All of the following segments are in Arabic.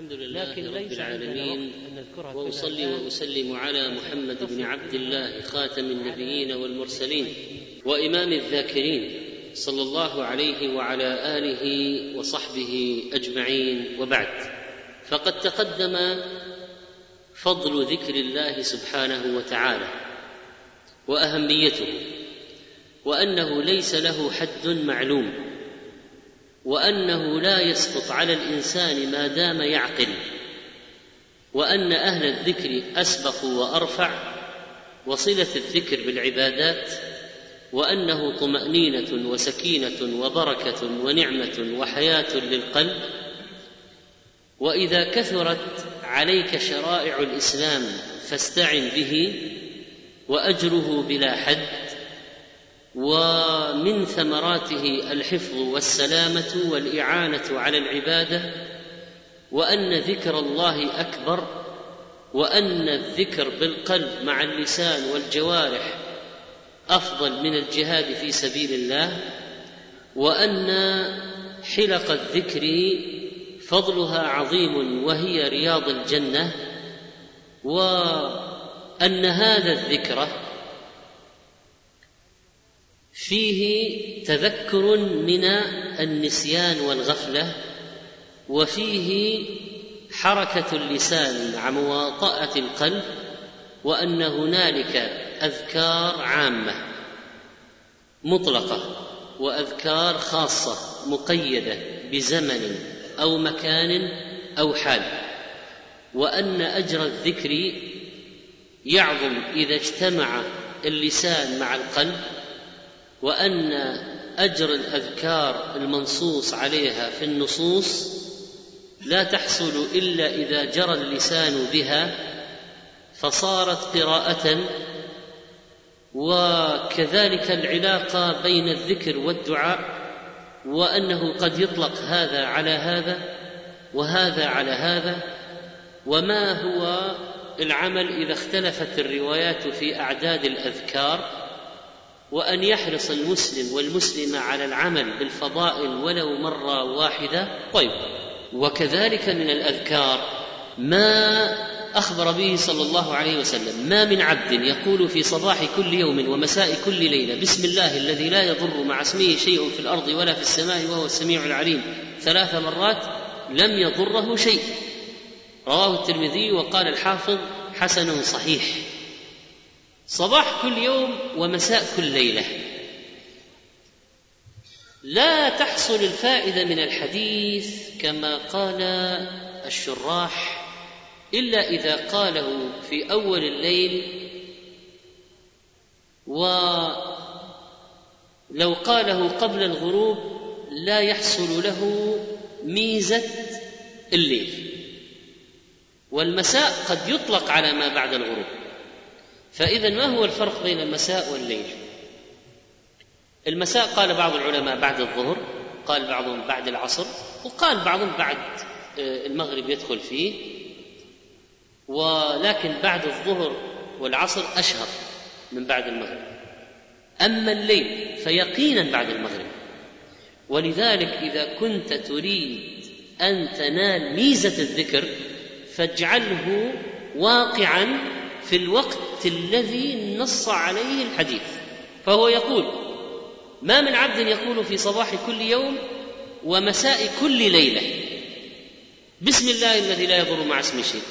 الحمد لله لكن رب العالمين. كلها. وأسلم على محمد بن عبد الله خاتم النبيين والمرسلين وإمام الذاكرين صلى الله عليه وعلى آله وصحبه أجمعين وبعد. فقد تقدم فضل ذكر الله سبحانه وتعالى وأهميته وأنه ليس له حد معلوم. وأنه لا يسقط على الإنسان ما دام يعقل وأن أهل الذكر أسبق وأرفع وصلة الذكر بالعبادات وأنه طمأنينة وسكينة وبركة ونعمة وحياة للقلب. وإذا كثرت عليك شرائع الإسلام فاستعن به وأجره بلا حد. ومن ثمراته الحفظ والسلامة والإعانة على العبادة وأن ذكر الله أكبر وأن الذكر بالقلب مع اللسان والجوارح أفضل من الجهاد في سبيل الله وأن حلق الذكر فضلها عظيم وهي رياض الجنة وأن هذا الذكر فيه تذكر من النسيان والغفلة وفيه حركة اللسان مع مواطأة القلب وأن هنالك أذكار عامة مطلقة وأذكار خاصة مقيدة بزمن أو مكان أو حال وأن أجر الذكر يعظم إذا اجتمع اللسان مع القلب وأن أجر الأذكار المنصوص عليها في النصوص لا تحصل إلا إذا جرى اللسان بها فصارت قراءة وكذلك العلاقة بين الذكر والدعاء وأنه قد يطلق هذا على هذا وهذا على هذا وما هو العمل إذا اختلفت الروايات في أعداد الأذكار وأن يحرص المسلم والمسلمة على العمل بالفضائل ولو مرة واحدة. طيب وكذلك من الأذكار ما أخبر به صلى الله عليه وسلم. ما من عبد يقول في صباح كل يوم ومساء كل ليلة بسم الله الذي لا يضر مع اسمه شيء في الأرض ولا في السماء وهو السميع العليم. ثلاث مرات لم يضره شيء. رواه الترمذي وقال الحافظ حسن صحيح. صباح كل يوم ومساء كل ليلة. لا تحصل الفائدة من الحديث كما قال الشراح إلا إذا قاله في أول الليل. ولو قاله قبل الغروب لا يحصل له ميزة الليل. والمساء قد يطلق على ما بعد الغروب. فإذا ما هو الفرق بين المساء والليل؟ المساء قال بعض العلماء بعد الظهر قال بعضهم بعد العصر وقال بعضهم بعد المغرب يدخل فيه ولكن بعد الظهر والعصر أشهر من بعد المغرب. أما الليل فيقينا بعد المغرب. ولذلك إذا كنت تريد أن تنال ميزة الذكر فاجعله واقعا في الوقت الذي نص عليه الحديث فهو يقول ما من عبد يقول في صباح كل يوم ومساء كل ليلة. بسم الله الذي لا يضر مع اسمه شيء.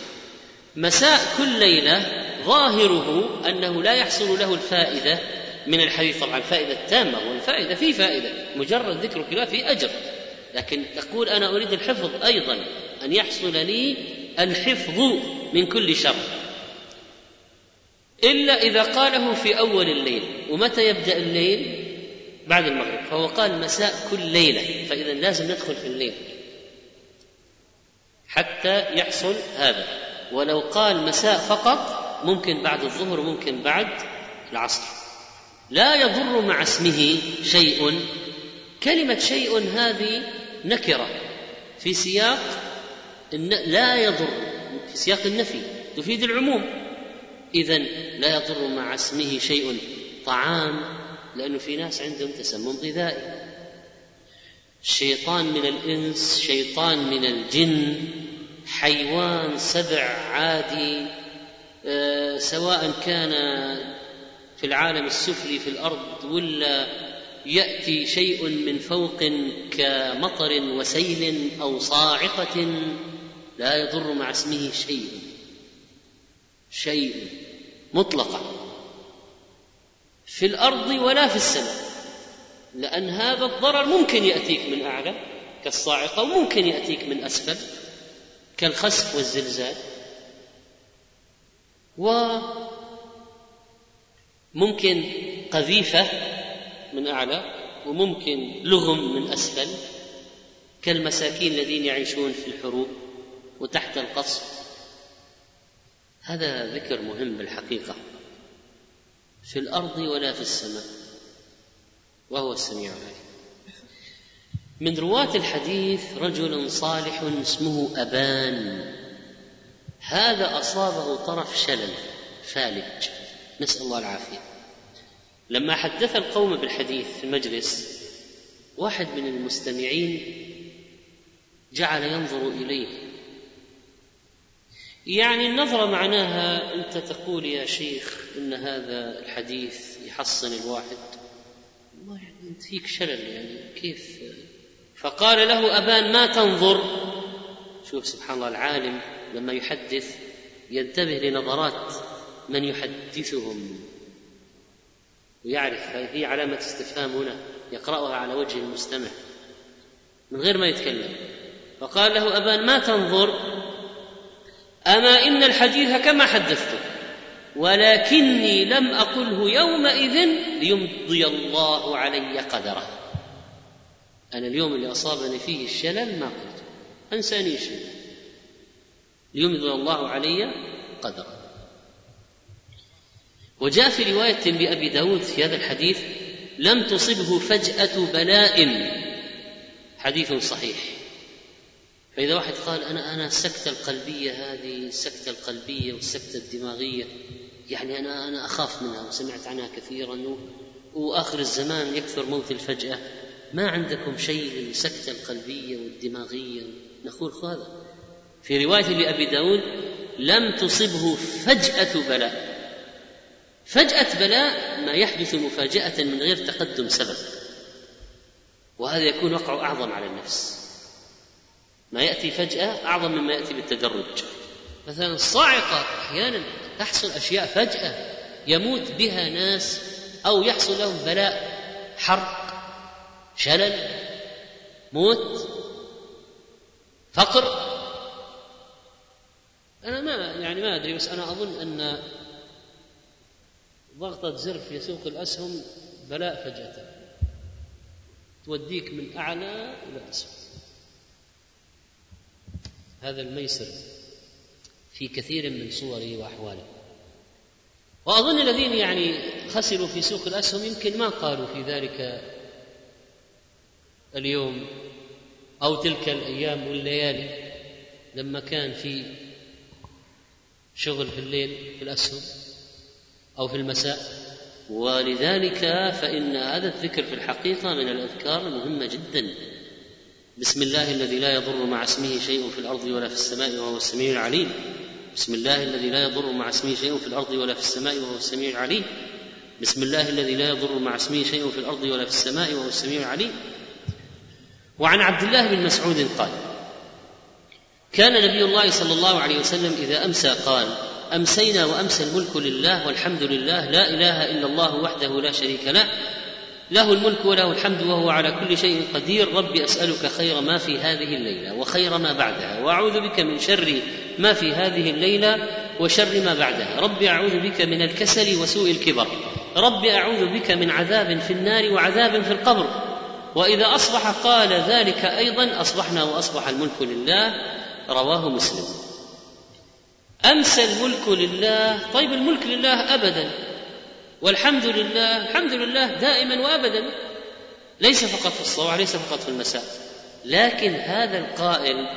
مساء كل ليلة ظاهره أنه لا يحصل له الفائدة من الحديث. طبعا الفائدة التامة والفائده في فائدة مجرد ذكر كلام في أجر. لكن تقول أنا أريد الحفظ أيضا أن يحصل لي الحفظ من كل شر. إلا إذا قاله في أول الليل. ومتى يبدأ الليل؟ بعد المغرب. فهو قال مساء كل ليلة. فإذا لازم ندخل في الليل. حتى يحصل هذا. ولو قال مساء فقط ممكن بعد الظهر ممكن بعد العصر. لا يضر مع اسمه شيء. كلمة شيء هذه نكرة. في سياق لا يضر. في سياق النفي. تفيد العموم. اذا لا يضر مع اسمه شيء. طعام لأنه في ناس عندهم تسمم غذائي. شيطان من الإنس شيطان من الجن حيوان سبع عادي آه، سواء كان في العالم السفلي في الأرض ولا يأتي شيء من فوق كمطر وسيل أو صاعقة لا يضر مع اسمه شيء. شيء مطلقا في الأرض ولا في السماء لأن هذا الضرر ممكن يأتيك من أعلى كالصاعقة وممكن يأتيك من أسفل كالخسف والزلزال. وممكن قذيفة من أعلى وممكن لغم من أسفل كالمساكين الذين يعيشون في الحروب وتحت القصف. هذا ذكر مهم بالحقيقة في الأرض ولا في السماء وهو السميع العليم. من رواة الحديث رجل صالح اسمه أبان هذا أصابه طرف شلل فالج. نسأل الله العافية. لما حدث القوم بالحديث في المجلس واحد من المستمعين جعل ينظر إليه. يعني النظرة معناها أنت تقول يا شيخ إن هذا الحديث يحصن الواحد. ما يعني أنت فيك شلل يعني كيف؟ فقال له أبان ما تنظر؟ شوف سبحان الله العالم لما يحدث ينتبه لنظرات من يحدثهم ويعرف هي علامة استفهام هنا يقرأها على وجه المستمع من غير ما يتكلم. فقال له أبان ما تنظر؟ أما إن الحديث كما حدثته ولكني لم أقله يومئذ ليمضي الله علي قدره. أنا اليوم اللي أصابني فيه الشلل ما قلت. أنساني شيء. ليمضي الله علي قدره. وجاء في رواية لأبي داود في هذا الحديث لم تصبه فجأة بلاء. حديث صحيح. فإذا واحد قال أنا أنا السكتة القلبية هذه السكتة القلبية والسكتة الدماغية يعني أنا أنا أخاف منها وسمعت عنها كثيرا وآخر الزمان يكثر موت الفجأة. ما عندكم شيء للسكتة القلبية والدماغية؟ نقول هذا. في رواية لأبي داود لم تصبه فجأة بلاء. فجأة بلاء ما يحدث مفاجأة من غير تقدم سبب. وهذا يكون وقع أعظم على النفس. ما يأتي فجأة أعظم مما يأتي بالتدرج. مثلا الصاعقة أحيانا تحصل أشياء فجأة يموت بها ناس أو يحصل لهم بلاء حرق شلل موت فقر. أنا ما يعني ما أدري بس أنا أظن أن ضغطة زر في سوق الأسهم بلاء فجأة. توديك من أعلى إلى أسفل. هذا الميسر في كثير من صوره وأحواله. وأظن الذين يعني خسروا في سوق الأسهم يمكن ما قالوا في ذلك اليوم أو تلك الأيام والليالي لما كان في شغل في الليل في الأسهم أو في المساء. ولذلك فإن هذا الذكر في الحقيقة من الأذكار المهمة جدا. بسم الله الذي لا يضر مع اسمه شيء في الأرض ولا في السماء وهو السميع العليم. بسم الله الذي لا يضر مع اسمه شيء في الأرض ولا في السماء وهو السميع العليم. بسم الله الذي لا يضر مع اسمه شيء في الأرض ولا في السماء وهو السميع العليم. وعن عبد الله بن مسعود قال كان نبي الله صلى الله عليه وسلم إذا أمسى قال أمسينا وأمسى الملك لله والحمد لله لا إله إلا الله وحده لا شريك له له الملك وله الحمد وهو على كل شيء قدير. رب أسألك خير ما في هذه الليلة وخير ما بعدها وأعوذ بك من شر ما في هذه الليلة وشر ما بعدها. رب أعوذ بك من الكسل وسوء الكبر. رب أعوذ بك من عذاب في النار وعذاب في القبر. وإذا أصبح قال ذلك أيضا أصبحنا وأصبح الملك لله. رواه مسلم. أمسى الملك لله. طيب الملك لله أبدا. والحمد لله الحمد لله دائما وابدا. ليس فقط في الصباح ليس فقط في المساء. لكن هذا القائل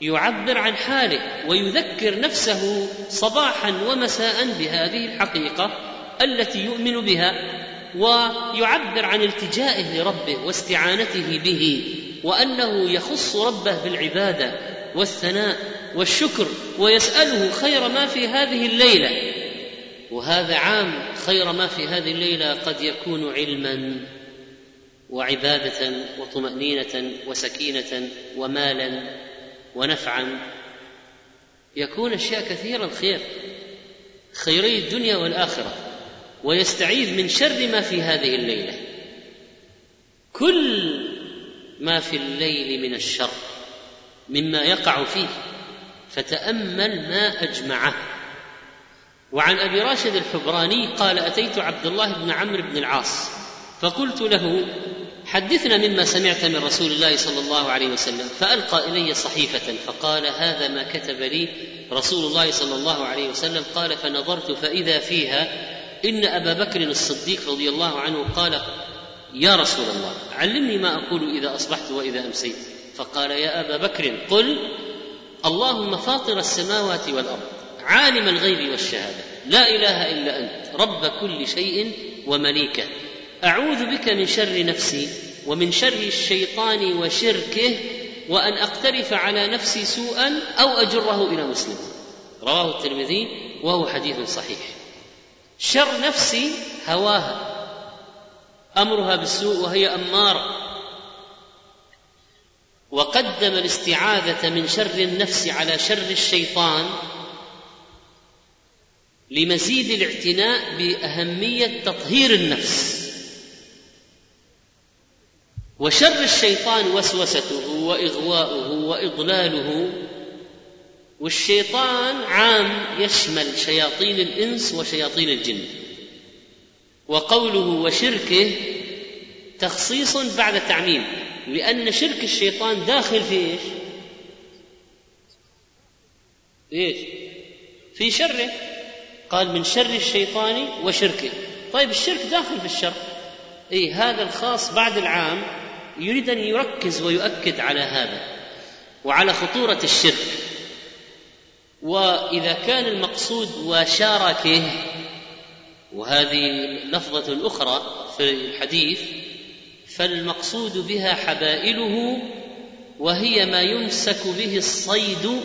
يعبر عن حاله ويذكر نفسه صباحا ومساء بهذه الحقيقة التي يؤمن بها ويعبر عن التجائه لربه واستعانته به وأنه يخص ربه بالعبادة والثناء والشكر ويسأله خير ما في هذه الليلة. وهذا عام خير ما في هذه الليلة قد يكون علما وعبادة وطمأنينة وسكينة ومالا ونفعا. يكون أشياء كثيرة الخير خيري الدنيا والآخرة ويستعيذ من شر ما في هذه الليلة. كل ما في الليل من الشر مما يقع فيه فتأمل ما أجمعه. وعن أبي راشد الحبراني قال أتيت عبد الله بن عمرو بن العاص فقلت له حدثنا مما سمعت من رسول الله صلى الله عليه وسلم فألقى إلي صحيفة فقال هذا ما كتب لي رسول الله صلى الله عليه وسلم قال فنظرت فإذا فيها إن أبا بكر الصديق رضي الله عنه قال يا رسول الله علمني ما أقول إذا أصبحت وإذا أمسيت فقال يا أبا بكر قل اللهم فاطر السماوات والأرض. عالم الغيب والشهادة. لا إله إلا أنت رب كل شيء ومليكه. أعوذ بك من شر نفسي ومن شر الشيطان وشركه وأن أقترف على نفسي سوءا أو أجره إلى مسلم. رواه الترمذي وهو حديث صحيح. شر نفسي هواها أمرها بالسوء وهي أمارة. وقدم الاستعاذة من شر النفس على شر الشيطان لمزيد الاعتناء بأهمية تطهير النفس. وشر الشيطان وسوسته وإغواؤه وإضلاله والشيطان عام يشمل شياطين الإنس وشياطين الجن. وقوله وشركه تخصيص بعد تعميم لأن شرك الشيطان داخل في إيش؟ إيش؟ في شره. قال من شر الشيطان وشركه. طيب الشرك داخل في الشر. إي هذا الخاص بعد العام يريد أن يركز ويؤكد على هذا وعلى خطورة الشرك. وإذا كان المقصود وشاركه وهذه لفظة أخرى في الحديث فالمقصود بها حبائله وهي ما يمسك به الصيد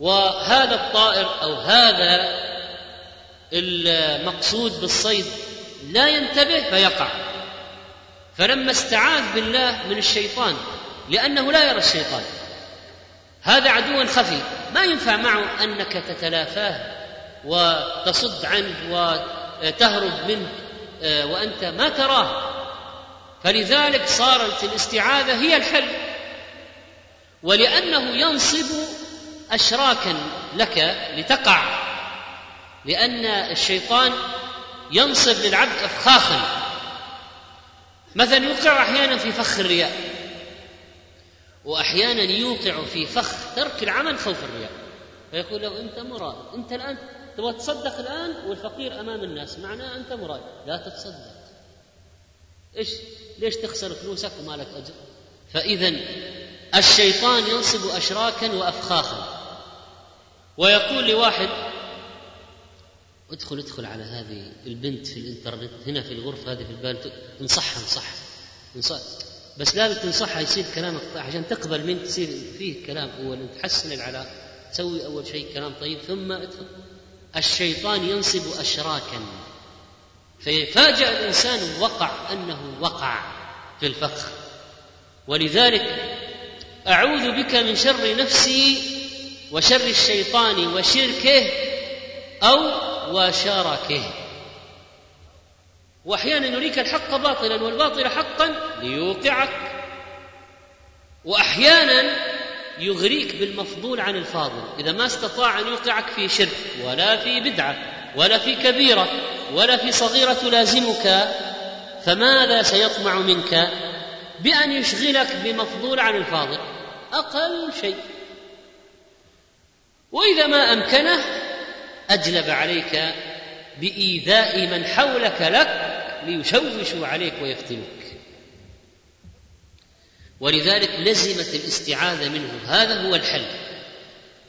وهذا الطائر أو هذا المقصود بالصيد لا ينتبه فيقع. فلما استعاذ بالله من الشيطان لأنه لا يرى الشيطان. هذا عدو خفي. ما ينفع معه أنك تتلافاه وتصد عنه وتهرب منه آه، وأنت ما تراه. فلذلك صارت الاستعاذة هي الحل. ولأنه ينصب اشراكا لك لتقع. لأن الشيطان ينصب للعبد افخاخا. مثلا يوقع أحيانا في فخ الرياء واحيانا يوقع في فخ ترك العمل خوف الرياء. فيقول له أنت مراد. أنت الآن تبغى تصدق الآن والفقير أمام الناس. معناه أنت مراد. لا تتصدق. إيش؟ ليش تخسر فلوسك وما لك أجر؟ فاذا الشيطان ينصب اشراكا وافخاخا. ويقول لواحد ادخل ادخل على هذه البنت في الانترنت هنا في الغرفة هذه في البال انصحها انصح انصح. بس لازم تنصحها يصير كلامك عشان تقبل من تصير فيه كلام اول تحسن العلاقه تسوي أول شيء كلام طيب ثم ادخل. الشيطان ينصب اشراكا. فيفاجأ الإنسان وقع أنه وقع في الفخ ولذلك أعوذ بك من شر نفسي وشر الشيطان وشركه أو وشركه. وأحيانا يريك الحق باطلا والباطل حقا ليوقعك. وأحيانا يغريك بالمفضول عن الفاضل. إذا ما استطاع أن يوقعك في شرك ولا في بدعة ولا في كبيرة ولا في صغيرة تلازمك فماذا سيطمع منك بأن يشغلك بمفضول عن الفاضل؟ أقل شيء. وإذا ما أمكنه أجلب عليك بإيذاء من حولك لك ليشوشوا عليك ويفتنوك. ولذلك لزمت الاستعاذة منه. هذا هو الحل.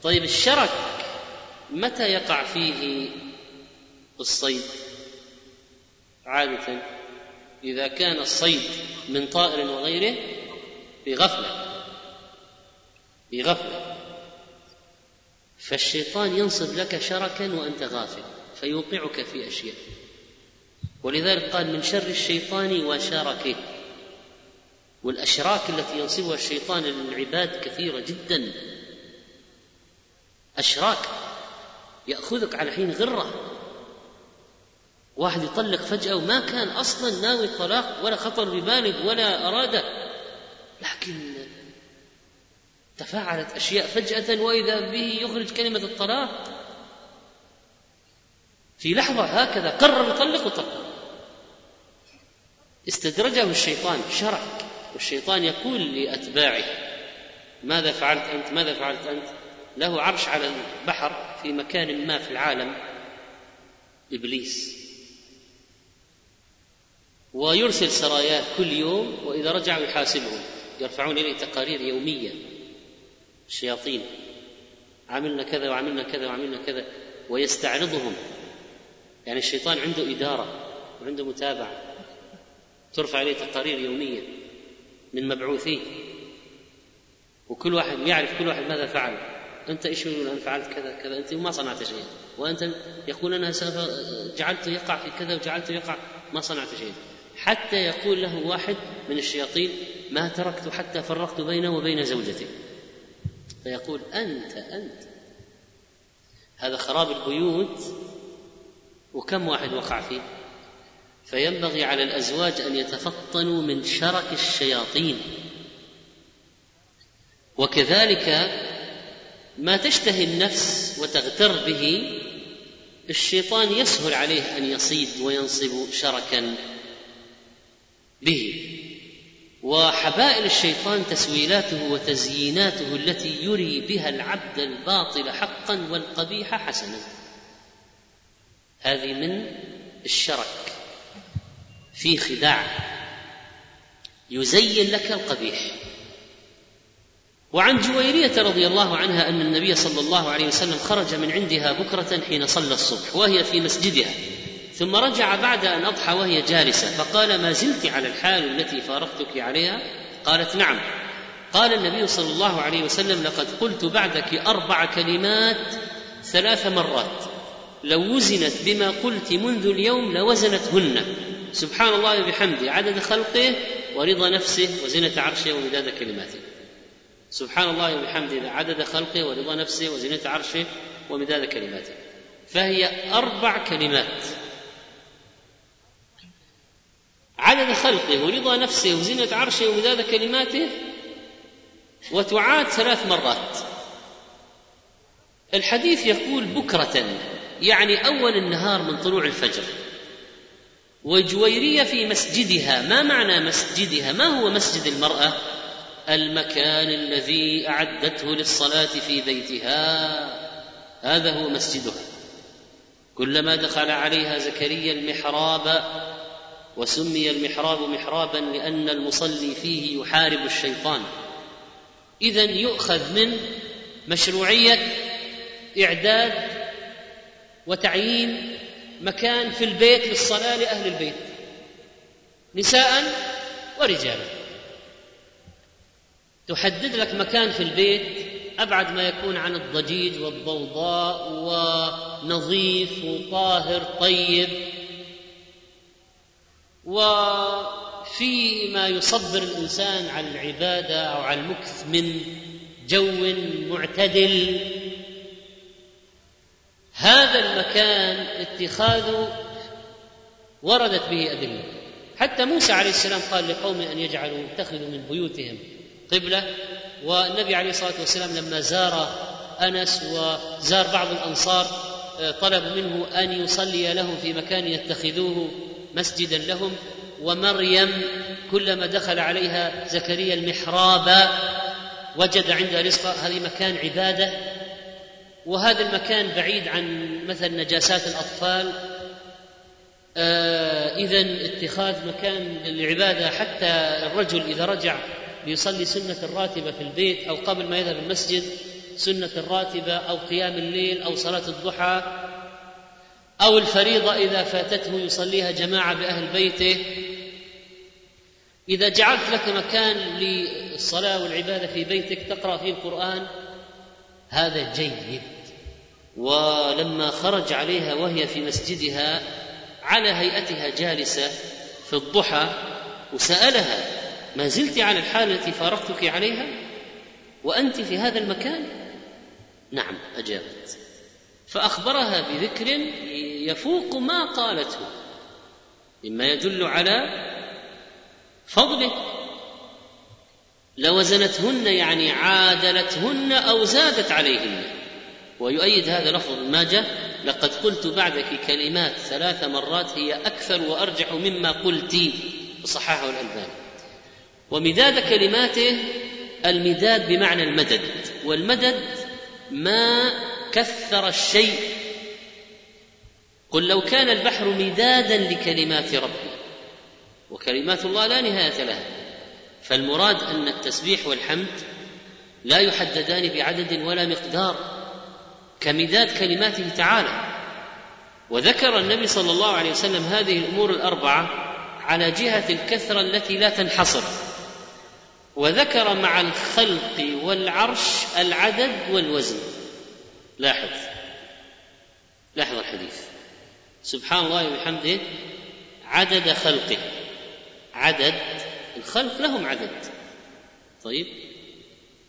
طيب الشرك متى يقع فيه الصيد؟ عادة إذا كان الصيد من طائر وغيره بغفله بغفله فالشيطان ينصب لك شركا وأنت غافل فيوقعك في أشياء. ولذلك قال من شر الشيطان وشركه والأشراك التي ينصبها الشيطان للعباد كثيرة جدا. أشراك يأخذك على حين غرة. واحد يطلق فجأة وما كان أصلا ناوي الطلاق ولا خطر بباله ولا أراده. لكن تفاعلت أشياء فجأة وإذا به يخرج كلمة الطلاق في لحظة هكذا قرر يطلق وطلق. استدرجه الشيطان شرك والشيطان يقول لأتباعه ماذا فعلت أنت؟ ماذا فعلت أنت؟ له عرش على البحر في مكان ما في العالم إبليس. ويرسل سرايات كل يوم وإذا رجعوا يحاسبهم يرفعون إليه تقارير يومية. الشياطين عملنا كذا وعملنا كذا وعملنا كذا ويستعرضهم. يعني الشيطان عنده إدارة وعنده متابعة. ترفع اليه تقارير يومية من مبعوثيه وكل واحد يعرف كل واحد ماذا فعل. أنت إيش يقول؟ أنا فعلت كذا كذا. أنت ما صنعت شيئا. وأنت يقول أنا جعلته يقع في كذا وجعلته يقع. ما صنعت شيئا. حتى يقول له واحد من الشياطين ما تركت حتى فرقت بينه وبين زوجته فيقول أنت أنت. هذا خراب البيوت وكم واحد وقع فيه؟ فينبغي على الأزواج أن يتفطنوا من شرك الشياطين. وكذلك ما تشتهي النفس وتغتر به الشيطان يسهل عليه أن يصيد وينصب شركا به. وحبائل الشيطان تسويلاته وتزييناته التي يري بها العبد الباطل حقا والقبيح حسنا. هذه من الشرك في خداع. يزين لك القبيح. وعن جويرية رضي الله عنها أن النبي صلى الله عليه وسلم خرج من عندها بكرة حين صلى الصبح وهي في مسجدها. ثم رجع بعد أن أضحى وهي جالسة فقال ما زلت على الحال التي فارقتك عليها؟ قالت نعم. قال النبي صلى الله عليه وسلم لقد قلت بعدك أربع كلمات ثلاث مرات لو وزنت بما قلت منذ اليوم لوزنتهن. سبحان الله وبحمده عدد خلقه ورضا نفسه وزنة عرشه ومداد كلماته. سبحان الله وبحمده عدد خلقه ورضا نفسه وزنة عرشه ومداد كلماته. فهي أربع كلمات. عدد خلقه ورضا نفسه وزنة عرشه ومداد كلماته وتعاد ثلاث مرات. الحديث يقول بكرة يعني أول النهار من طلوع الفجر. وجويرية في مسجدها ما معنى مسجدها؟ ما هو مسجد المرأة؟ المكان الذي أعدته للصلاة في بيتها. هذا هو مسجدها كلما دخل عليها زكريا المحراب وسمي المحراب محرابا لأن المصلي فيه يحارب الشيطان. إذا يؤخذ من مشروعية إعداد وتعيين مكان في البيت للصلاة لأهل البيت نساء ورجالا. تحدد لك مكان في البيت أبعد ما يكون عن الضجيج والضوضاء ونظيف وطاهر طيب. وفي ما يصبر الإنسان على العبادة أو على المكث من جو معتدل. هذا المكان اتخاذه وردت به أدلة. حتى موسى عليه السلام قال لقوم أن يجعلوا اتخذوا من بيوتهم قبلة. والنبي عليه الصلاة والسلام لما زار أنس وزار بعض الأنصار آه، طلب منه أن يصلي لهم في مكان يتخذوه. مسجدا لهم ومريم كلما دخل عليها زكريا المحراب وجد عندها رزقا هذه مكان عبادة وهذا المكان بعيد عن مثلا نجاسات الأطفال. آه اذا اتخاذ مكان للعبادة حتى الرجل إذا رجع ليصلي سنة الراتبة في البيت أو قبل ما يذهب المسجد سنة الراتبة أو قيام الليل أو صلاة الضحى. أو الفريضة إذا فاتته يصليها جماعة بأهل بيته. إذا جعلت لك مكان للصلاة والعبادة في بيتك تقرأ فيه القرآن هذا جيد. ولما خرج عليها وهي في مسجدها على هيئتها جالسة في الضحى وسألها ما زلت على الحال التي فارقتك عليها؟ وأنت في هذا المكان؟ نعم أجابت. فأخبرها بذكر يفوق ما قالته مما يدل على فضله. لوزنتهن يعني عادلتهن أو زادت عليهن. ويؤيد هذا لفظ ماجه لقد قلت بعدك كلمات ثلاث مرات هي أكثر وأرجح مما قلت وصححه الألباني. ومداد كلماته المداد بمعنى المدد والمدد ما كثر الشيء. قل لو كان البحر مدادا لكلمات ربي وكلمات الله لا نهاية لها. فالمراد أن التسبيح والحمد لا يحددان بعدد ولا مقدار كمداد كلماته تعالى. وذكر النبي صلى الله عليه وسلم هذه الأمور الأربعة على جهة الكثرة التي لا تنحصر. وذكر مع الخلق والعرش العدد والوزن. لاحظ. لاحظ الحديث. سبحان الله وبحمده عدد خلقه. عدد الخلق لهم عدد. طيب.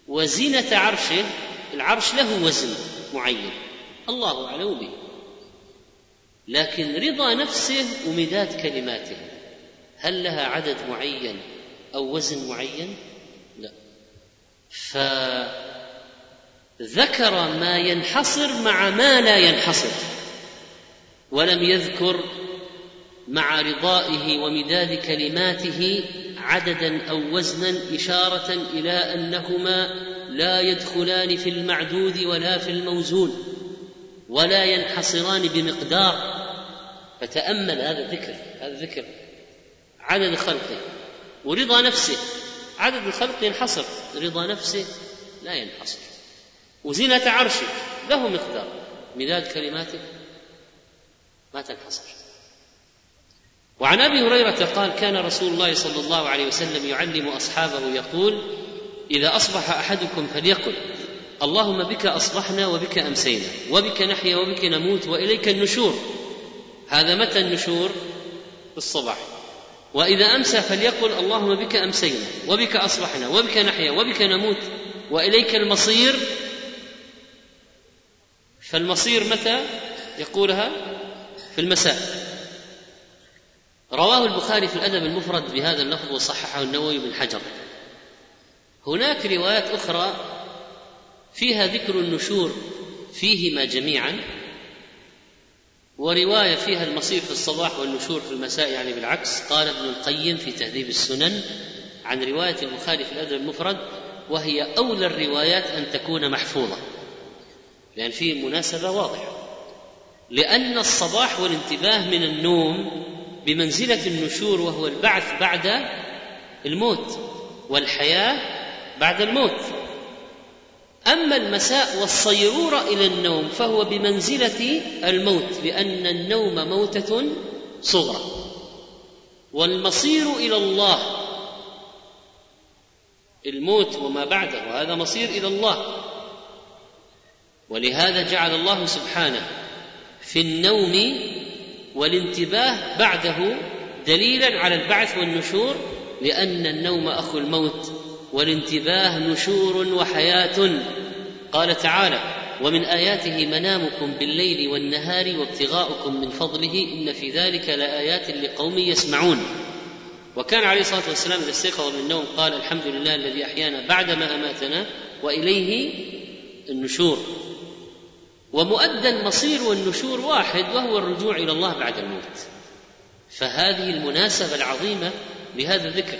وزنة عرشه العرش له وزن معين. الله أعلم به. لكن رضا نفسه ومداد كلماته. هل لها عدد معين أو وزن معين؟ لا. فذكر ما ينحصر مع ما لا ينحصر ولم يذكر مع رضائه ومداد كلماته عددا أو وزنا إشارة إلى أنهما لا يدخلان في المعدود ولا في الموزون ولا ينحصران بمقدار. فتأمل هذا الذكر هذا الذكر عدد خلقه ورضا نفسه عدد الخلق ينحصر رضا نفسه لا ينحصر. وزنة عرشه له مقدار. مداد كلماته ما تنحصر وعن أبي هريرة قال كان رسول الله صلى الله عليه وسلم يعلم أصحابه يقول إذا أصبح أحدكم فليقل اللهم بك أصبحنا وبك أمسينا وبك نحيا وبك نموت وإليك النشور. هذا متى النشور؟ في الصباح. وإذا أمسى فليقل اللهم بك أمسينا وبك أصبحنا وبك نحيا وبك نموت وإليك المصير فالمصير متى يقولها؟ في المساء. رواه البخاري في الأدب المفرد بهذا اللفظ وصححه النووي بن حجر. هناك روايات أخرى فيها ذكر النشور فيهما جميعا ورواية فيها المصير في الصباح والنشور في المساء يعني بالعكس. قال ابن القيم في تهذيب السنن عن رواية البخاري في الأدب المفرد وهي أولى الروايات أن تكون محفوظة. لأن فيه مناسبة واضحة. لأن الصباح والانتباه من النوم بمنزلة النشور وهو البعث بعد الموت والحياة بعد الموت. أما المساء والصيروره إلى النوم فهو بمنزلة الموت لأن النوم موتة صغرى. والمصير إلى الله الموت وما بعده وهذا مصير إلى الله. ولهذا جعل الله سبحانه في النوم والانتباه بعده دليلا على البعث والنشور لأن النوم أخو الموت والانتباه نشور وحياة. قال تعالى ومن آياته منامكم بالليل والنهار وابتغاؤكم من فضله إن في ذلك لآيات لقوم يسمعون. وكان عليه الصلاة والسلام إذا استيقظ من النوم قال الحمد لله الذي أحيانا بعدما أماتنا وإليه النشور. ومؤدى المصير والنشور واحد وهو الرجوع إلى الله بعد الموت. فهذه المناسبة العظيمة لهذا الذكر.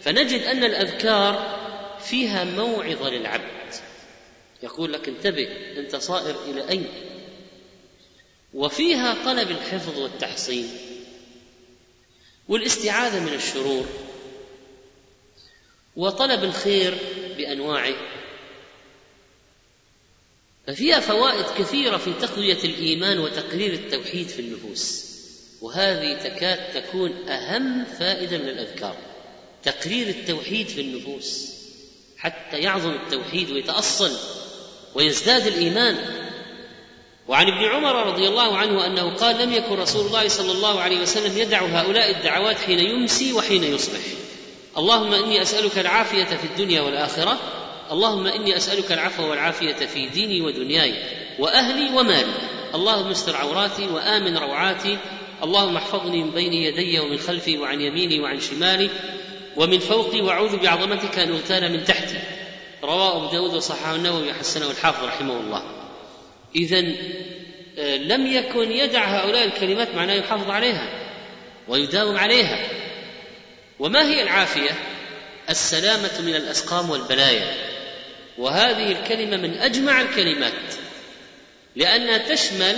فنجد أن الأذكار فيها موعظة للعبد. يقول لك انتبه أنت صائر إلى أين؟ وفيها طلب الحفظ والتحصين والاستعاذة من الشرور وطلب الخير بأنواعه. ففيها فوائد كثيرة في تقوية الإيمان وتقرير التوحيد في النفوس. وهذه تكاد تكون أهم فائدة من الأذكار. تقرير التوحيد في النفوس. حتى يعظم التوحيد ويتأصل ويزداد الإيمان. وعن ابن عمر رضي الله عنه أنه قال لم يكن رسول الله صلى الله عليه وسلم يدع هؤلاء الدعوات حين يمسي وحين يصبح. اللهم إني أسألك العافية في الدنيا والآخرة اللهم إني أسألك العفو والعافية في ديني ودنياي وأهلي ومالي. اللهم استر عوراتي وآمن روعاتي. اللهم احفظني من بين يدي ومن خلفي وعن يميني وعن شمالي. ومن فوقي وأعوذ بعظمتك أن أغتال من تحتي. رواه أبو داود وصححه النووي وحسنه الحافظ رحمه الله. اذا آه، لم يكن يدع هؤلاء الكلمات معناه يحافظ عليها ويداوم عليها. وما هي العافية؟ السلامة من الأسقام والبلايا. وهذه الكلمة من أجمع الكلمات لأنها تشمل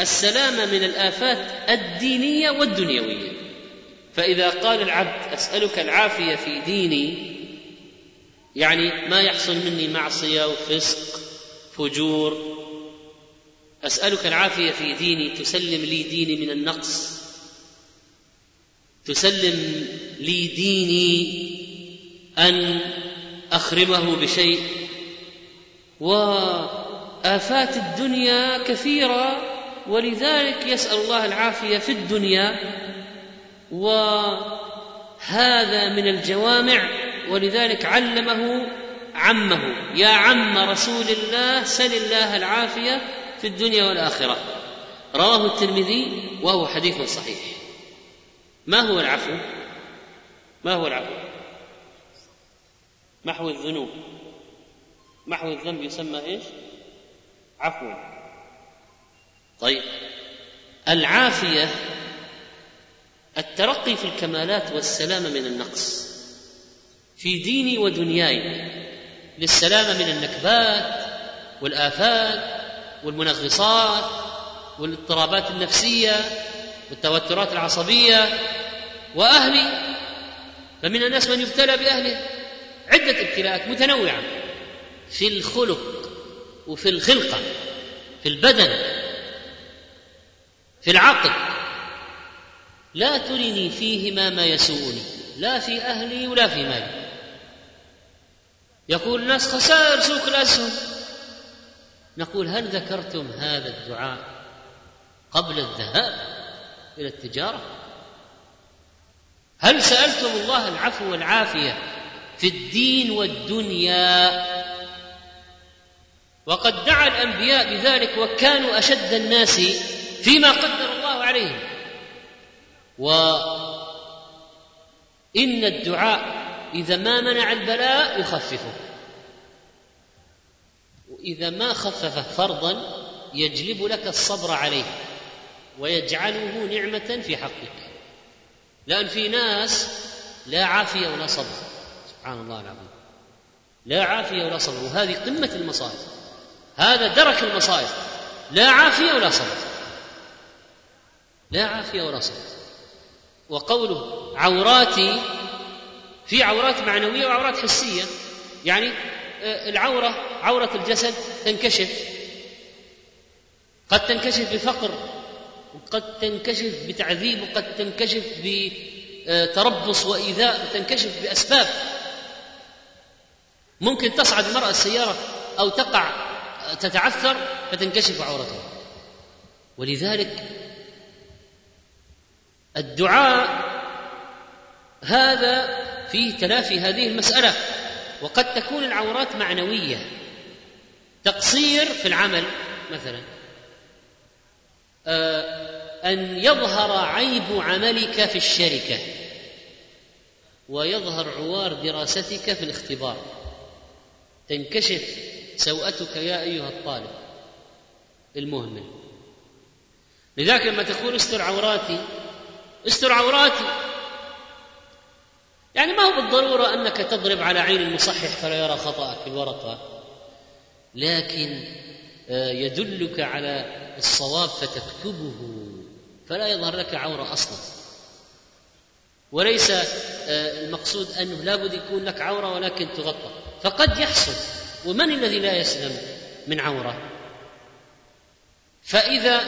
السلامة من الآفات الدينية والدنيوية. فإذا قال العبد أسألك العافية في ديني يعني ما يحصل مني معصية وفسق فجور أسألك العافية في ديني تسلم لي ديني من النقص تسلم لي ديني أن أخرمه بشيء وآفات الدنيا كثيرة ولذلك يسأل الله العافية في الدنيا. وهذا من الجوامع ولذلك علمه عمه. يا عم رسول الله سل الله العافية في الدنيا والآخرة. رواه الترمذي وهو حديث صحيح. ما هو العفو؟ ما هو العفو؟ محو الذنوب. محو الذنب يسمى إيش؟ عفو. طيب. العافية الترقي في الكمالات والسلامه من النقص. في ديني ودنياي للسلامه من النكبات والآفات والمنغصات والاضطرابات النفسية والتوترات العصبية. وأهلي فمن الناس من يبتلى بأهله. عدة ابتلاءات متنوعة. في الخلق وفي الخلقة في البدن في العقل. لا ترني فيهما ما يسوءني لا في أهلي ولا في مالي. يقول الناس خسائر سوق الاسهم نقول هل ذكرتم هذا الدعاء قبل الذهاب إلى التجارة؟ هل سألتم الله العفو والعافية في الدين والدنيا وقد دعا الأنبياء بذلك وكانوا أشد الناس فيما قدر الله عليهم. وان الدعاء إذا ما منع البلاء يخففه. وإذا ما خفف فرضا يجلب لك الصبر عليه ويجعله نعمة في حقك. لأن في ناس لا عافية ولا صبر. سبحان الله العظيم. لا عافية ولا صبر. وهذه قمة المصائب. هذا درك المصائب. لا عافية ولا صبر. لا عافية ولا صبر. وقوله عوراتي في عورات معنوية وعورات حسية. يعني آه، العورة عورة الجسد تنكشف. قد تنكشف بفقر وقد تنكشف بتعذيب وقد تنكشف بتربص وإيذاء تنكشف بأسباب. ممكن تصعد المرأة السيارة أو تقع تتعثر فتنكشف عورتها ولذلك الدعاء هذا فيه تلافي هذه المسألة وقد تكون العورات معنوية. تقصير في العمل مثلا آه، أن يظهر عيب عملك في الشركة ويظهر عوار دراستك في الاختبار. تنكشف سوءتك يا أيها الطالب. المهمل. لذلك لما تقول استر عوراتي استر عوراتي. يعني ما هو بالضرورة أنك تضرب على عين المصحح فلا يرى خطأك في الورقة. لكن آه، يدلك على الصواب فتكتبه. فلا يظهر لك عورة أصلا. وليس آه، المقصود أنه لابد يكون لك عورة ولكن تغطى. فقد يحصل. ومن الذي لا يسلم من عورة؟ فإذا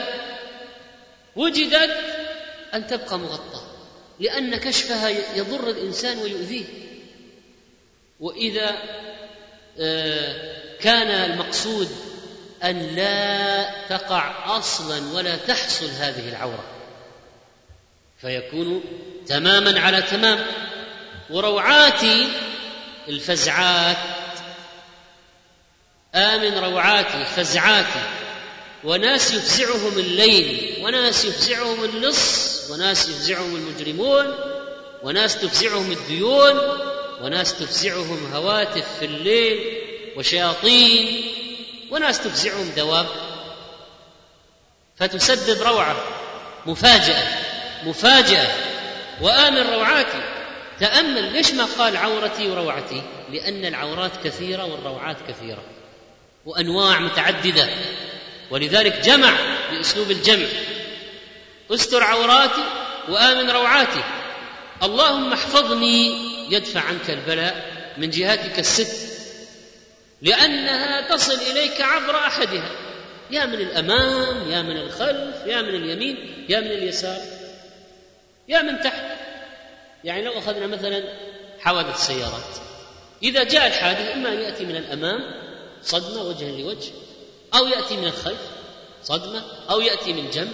وجدت أن تبقى مغطى لأن كشفها يضر الإنسان ويؤذيه. وإذا آه، كان المقصود أن لا تقع أصلا ولا تحصل هذه العورة فيكون تماما على تمام. وروعاتي الفزعات آمن روعاتي فزعاتي وناس يفزعهم الليل وناس يفزعهم اللص وناس يفزعهم المجرمون وناس تفزعهم الديون وناس تفزعهم هواتف في الليل وشياطين وناس تفزعهم دواب. فتسبب روعة مفاجأة مفاجأة. وآمن روعاتي. تأمل ليش ما قال عورتي وروعتي؟ لأن العورات كثيرة والروعات كثيرة. وأنواع متعددة. ولذلك جمع بأسلوب الجمع. استر عوراتي وآمن روعاتي. اللهم احفظني يدفع عنك البلاء من جهاتك الست. لأنها تصل إليك عبر أحدها. يا من الأمام يا من الخلف يا من اليمين يا من اليسار يا من تحت. يعني لو أخذنا مثلا حوادث سيارات. إذا جاء الحادث إما ان يأتي من الأمام صدمة وجها لوجه. أو يأتي من الخلف صدمة. أو يأتي من جنب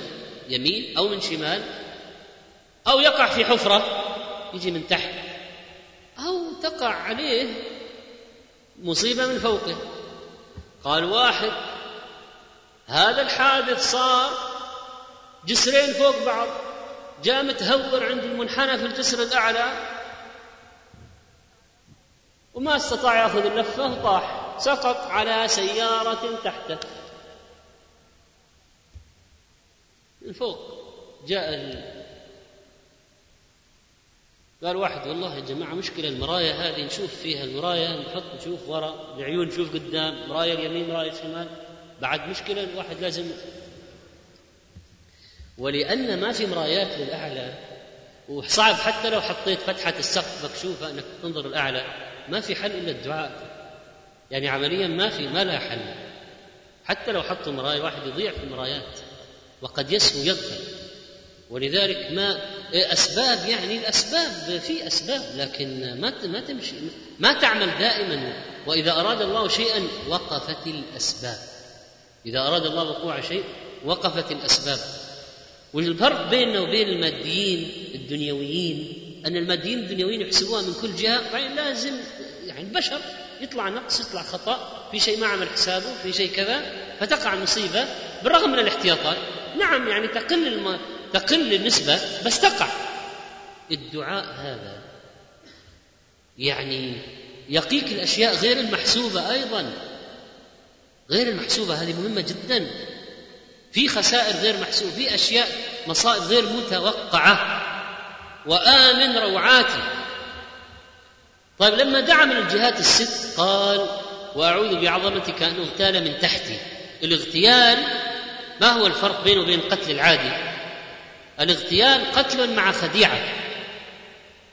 يمين. أو من شمال. أو يقع في حفرة يجي من تحت. أو تقع عليه مصيبة من فوقه. قال واحد هذا الحادث صار جسرين فوق بعض. جاء متهور عند المنحنى في الجسر الأعلى. وما استطاع يأخذ اللفة وطاح. سقط على سيارة تحته من فوق جاء قال واحد والله يا جماعة مشكلة المراية هذه نشوف فيها المراية نحط نشوف وراء العيون نشوف قدام مراية اليمين مراية الشمال بعد مشكلة الواحد لازم يعني. ما في مرايات للأعلى وصعب حتى لو حطيت فتحة السقف مكشوفة أنك تنظر الأعلى ما في حل إلا الدعاء يعني عمليا ما في ما لها حل. حتى لو حطوا مراية الواحد يضيع في المرايات وقد يسهو يغفل ولذلك ما أسباب يعني الأسباب في أسباب لكن ما ما تمشي ما تعمل دائما. وإذا أراد الله شيئا وقفت الأسباب. إذا أراد الله وقوع شيء وقفت الأسباب. والفرق بيننا وبين الماديين الدنيويين أن الماديين الدنيويين يحسبوها من كل جهة طيب لازم يعني البشر يطلع نقص يطلع خطأ في شيء ما عمل حسابه في شيء كذا فتقع المصيبه بالرغم من الاحتياطات. نعم يعني تقل الم... تقل النسبة بس تقع. الدعاء هذا يعني يقيك الأشياء غير المحسوبة أيضا. غير المحسوبة هذه مهمة جدا. في خسائر غير محسوبة في أشياء مصائب غير متوقعة. وآمن روعاتي طيب لما دعا من الجهات الست قال وأعوذ بعظمتك أن أغتال من تحتي. الاغتيال ما هو الفرق بينه وبين القتل العادي؟ الاغتيال قتل مع خديعة.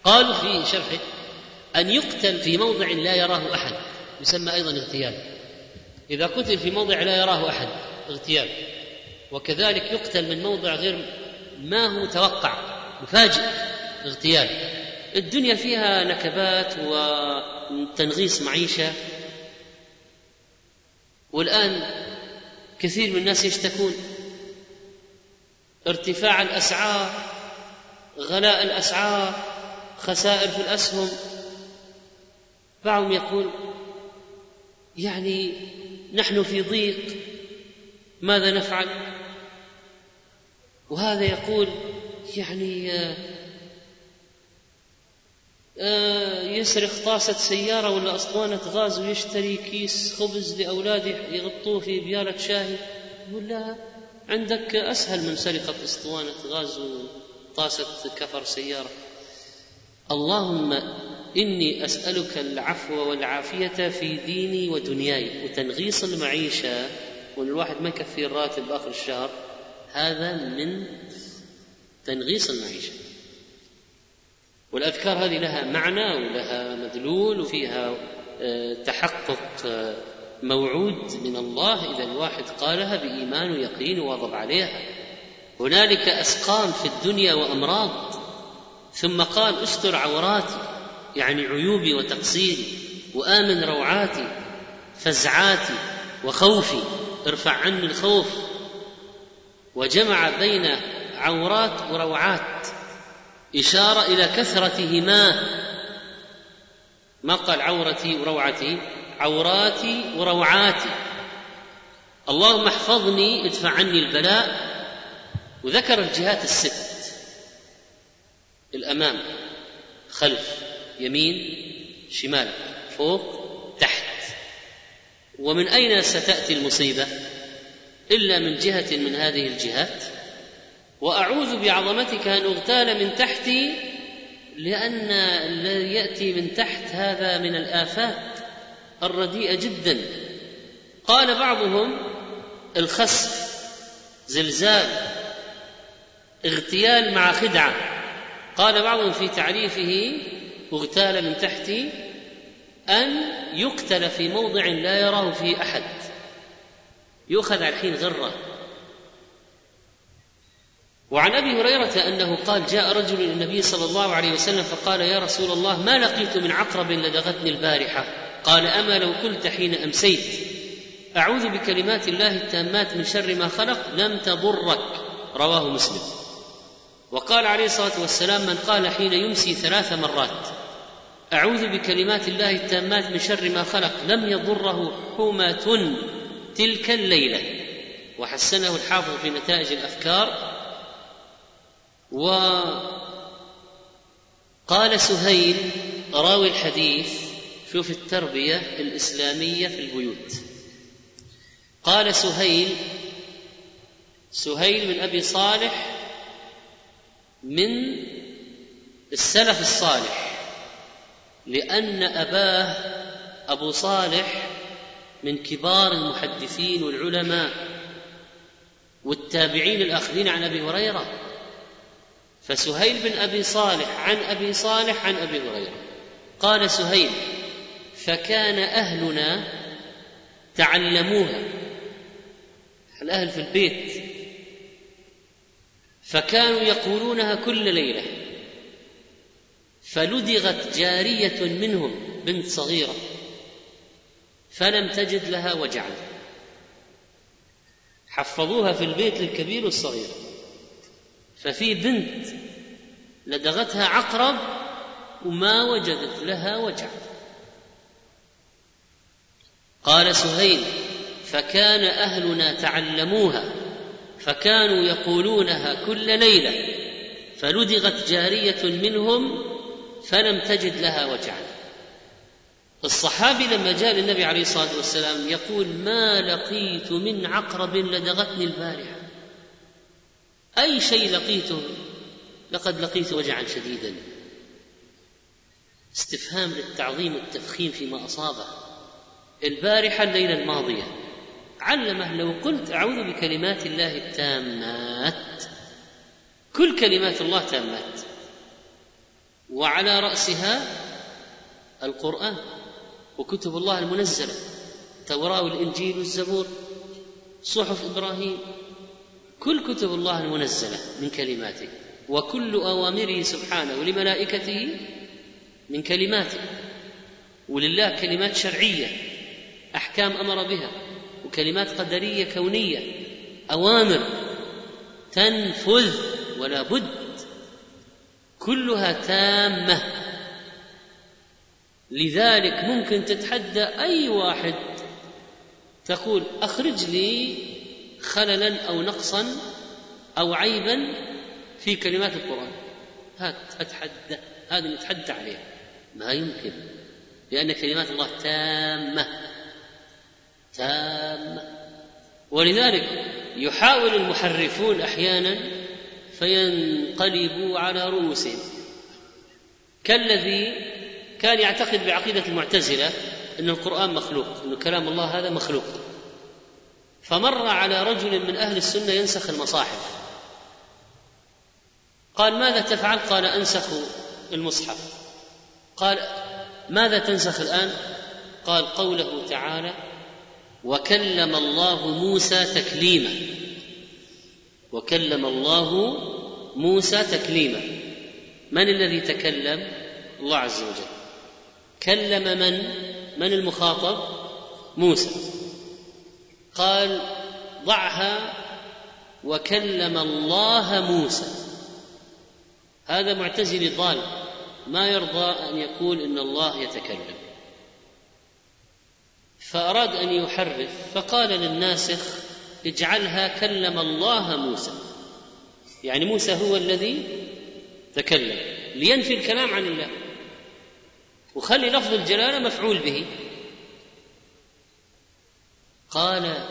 قالوا في شرحه أن يقتل في موضع لا يراه أحد. يسمى أيضا اغتيال. إذا قتل في موضع لا يراه أحد اغتيال. وكذلك يقتل من موضع غير ما هو متوقع مفاجئ اغتيال. الدنيا فيها نكبات وتنغيص معيشة. والآن كثير من الناس يشتكون ارتفاع الأسعار غلاء الأسعار خسائر في الأسهم. بعضهم يقول يعني نحن في ضيق ماذا نفعل؟ وهذا يقول يعني يسرق طاسة سيارة ولا أسطوانة غاز ويشتري كيس خبز لأولاده يغطوه في بيالة شاهي. يقول لا عندك أسهل من سرقة أسطوانة غاز وطاسة كفر سيارة. اللهم إني أسألك العفو والعافية في ديني ودنياي وتنغيص المعيشة وأن الواحد ما يكفي الراتب آخر الشهر. هذا من تنغيص المعيشة. والأذكار هذه لها معنى ولها مدلول وفيها آه، تحقق آه، موعود من الله. إذا الواحد قالها بإيمان ويقين وواظب عليها. هنالك أسقام في الدنيا وأمراض. ثم قال أستر عوراتي. يعني عيوبي وتقصيري. وآمن روعاتي فزعاتي وخوفي. ارفع عني الخوف. وجمع بين عورات وروعات. إشارة إلى كثرتهما ما قال عورتي وروعتي عوراتي وروعاتي. اللهم احفظني ادفع عني البلاء. وذكر الجهات الست. الأمام خلف يمين شمال فوق تحت. ومن أين ستأتي المصيبة؟ إلا من جهة من هذه الجهات. وأعوذ بعظمتك أن أغتال من تحتي لأن الذي يأتي من تحت هذا من الافات الرديئه جدا. قال بعضهم الخسف زلزال اغتيال مع خدعة. قال بعضهم في تعريفه أغتال من تحت أن يقتل في موضع لا يراه فيه أحد. يؤخذ على الحين غرة. وعن أبي هريرة أنه قال جاء رجل إلى النبي صلى الله عليه وسلم فقال يا رسول الله ما لقيت من عقرب لدغتني البارحة؟ قال أما لو قلت حين أمسيت. أعوذ بكلمات الله التامات من شر ما خلق لم تضرك. رواه مسلم. وقال عليه الصلاة والسلام من قال حين يمسي ثلاث مرات. أعوذ بكلمات الله التامات من شر ما خلق لم يضره حمة تلك الليلة. وحسنه الحافظ في نتائج الأفكار. وقال سهيل راوي الحديث شوف التربية الإسلامية في البيوت. قال سهيل سهيل من أبي صالح من السلف الصالح لأن أباه أبو صالح من كبار المحدثين والعلماء والتابعين الاخذين عن أبي هريرة. فسهيل بن أبي صالح عن أبي صالح عن أبي هريرة. قال سهيل فكان أهلنا تعلموها. الأهل في البيت. فكانوا يقولونها كل ليلة. فلدغت جارية منهم بنت صغيرة. فلم تجد لها وجعا. حفظوها في البيت للكبير والصغير. ففي بنت لدغتها عقرب وما وجدت لها وجع. قال سهيل فكان أهلنا تعلموها فكانوا يقولونها كل ليلة فلدغت جارية منهم فلم تجد لها وجعا الصحابي لما جاء للنبي عليه الصلاة والسلام يقول ما لقيت من عقرب لدغتني البارحة. أي شيء لقيته لقد لقيت وجعا شديدا. استفهام للتعظيم والتفخيم فيما أصابه. البارحة الليلة الماضية. علمه لو قلت أعوذ بكلمات الله التامات. كل كلمات الله تامات. وعلى رأسها القرآن وكتب الله المنزله التوراه والانجيل والزبور. صحف إبراهيم. كل كتب الله المنزلة من كلماته وكل أوامره سبحانه ولملائكته من كلماته. ولله كلمات شرعية أحكام أمر بها وكلمات قدرية كونية أوامر تنفذ ولا بد. كلها تامة. لذلك ممكن تتحدى أي واحد تقول أخرج لي خللا أو نقصا أو عيبا في كلمات القرآن. هات أتحدى هذه نتحدى عليها. ما يمكن لأن كلمات الله تامة تامة. ولذلك يحاول المحرفون أحيانا فينقلبوا على رؤوسهم. كالذي كان يعتقد بعقيدة المعتزلة أن القرآن مخلوق أن كلام الله هذا مخلوق. فمر على رجل من أهل السنة ينسخ المصاحف. قال ماذا تفعل؟ قال أنسخ المصحف. قال ماذا تنسخ الآن؟ قال قوله تعالى وكلم الله موسى تكليما. وكلم الله موسى تكليما. من الذي تكلم؟ الله عز وجل. كلم من؟ من المخاطب؟ موسى. قال ضعها وكلم الله موسى. هذا معتزلي ضال ما يرضى أن يقول إن الله يتكلم. فأراد أن يحرف فقال للناسخ اجعلها كلم الله موسى. يعني موسى هو الذي تكلم. لينفي الكلام عن الله. وخلي لفظ الجلالة مفعول به. قال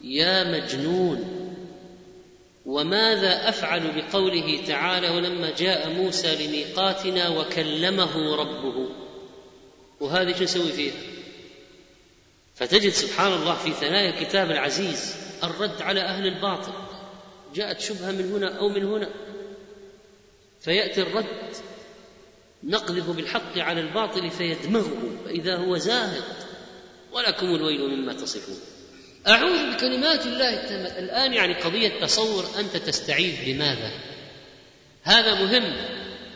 يا مجنون وماذا أفعل بقوله تعالى ولما جاء موسى لميقاتنا وكلمه ربه؟ وهذه شو نسوي فيها؟ فتجد سبحان الله في ثنايا الكتاب العزيز الرد على أهل الباطل. جاءت شبهة من هنا أو من هنا. فيأتي الرد نقذف بالحق على الباطل فيدمغه فإذا هو زاهد. ولكم الويل مما تصفون. أعوذ بكلمات الله التامة. الآن يعني قضية تصور أنت تستعيذ بماذا؟ هذا مهم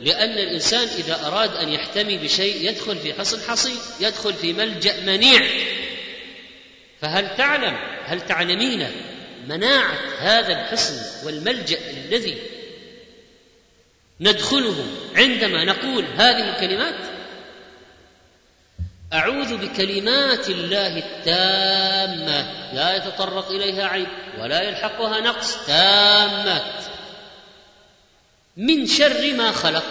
لأن الإنسان إذا أراد أن يحتمي بشيء يدخل في حصن حصين يدخل في ملجأ منيع. فهل تعلم هل تعلمين مناعة هذا الحصن والملجأ الذي ندخله عندما نقول هذه الكلمات؟ أعوذ بكلمات الله التامة. لا يتطرق إليها عيب ولا يلحقها نقص. تامات من شر ما خلق.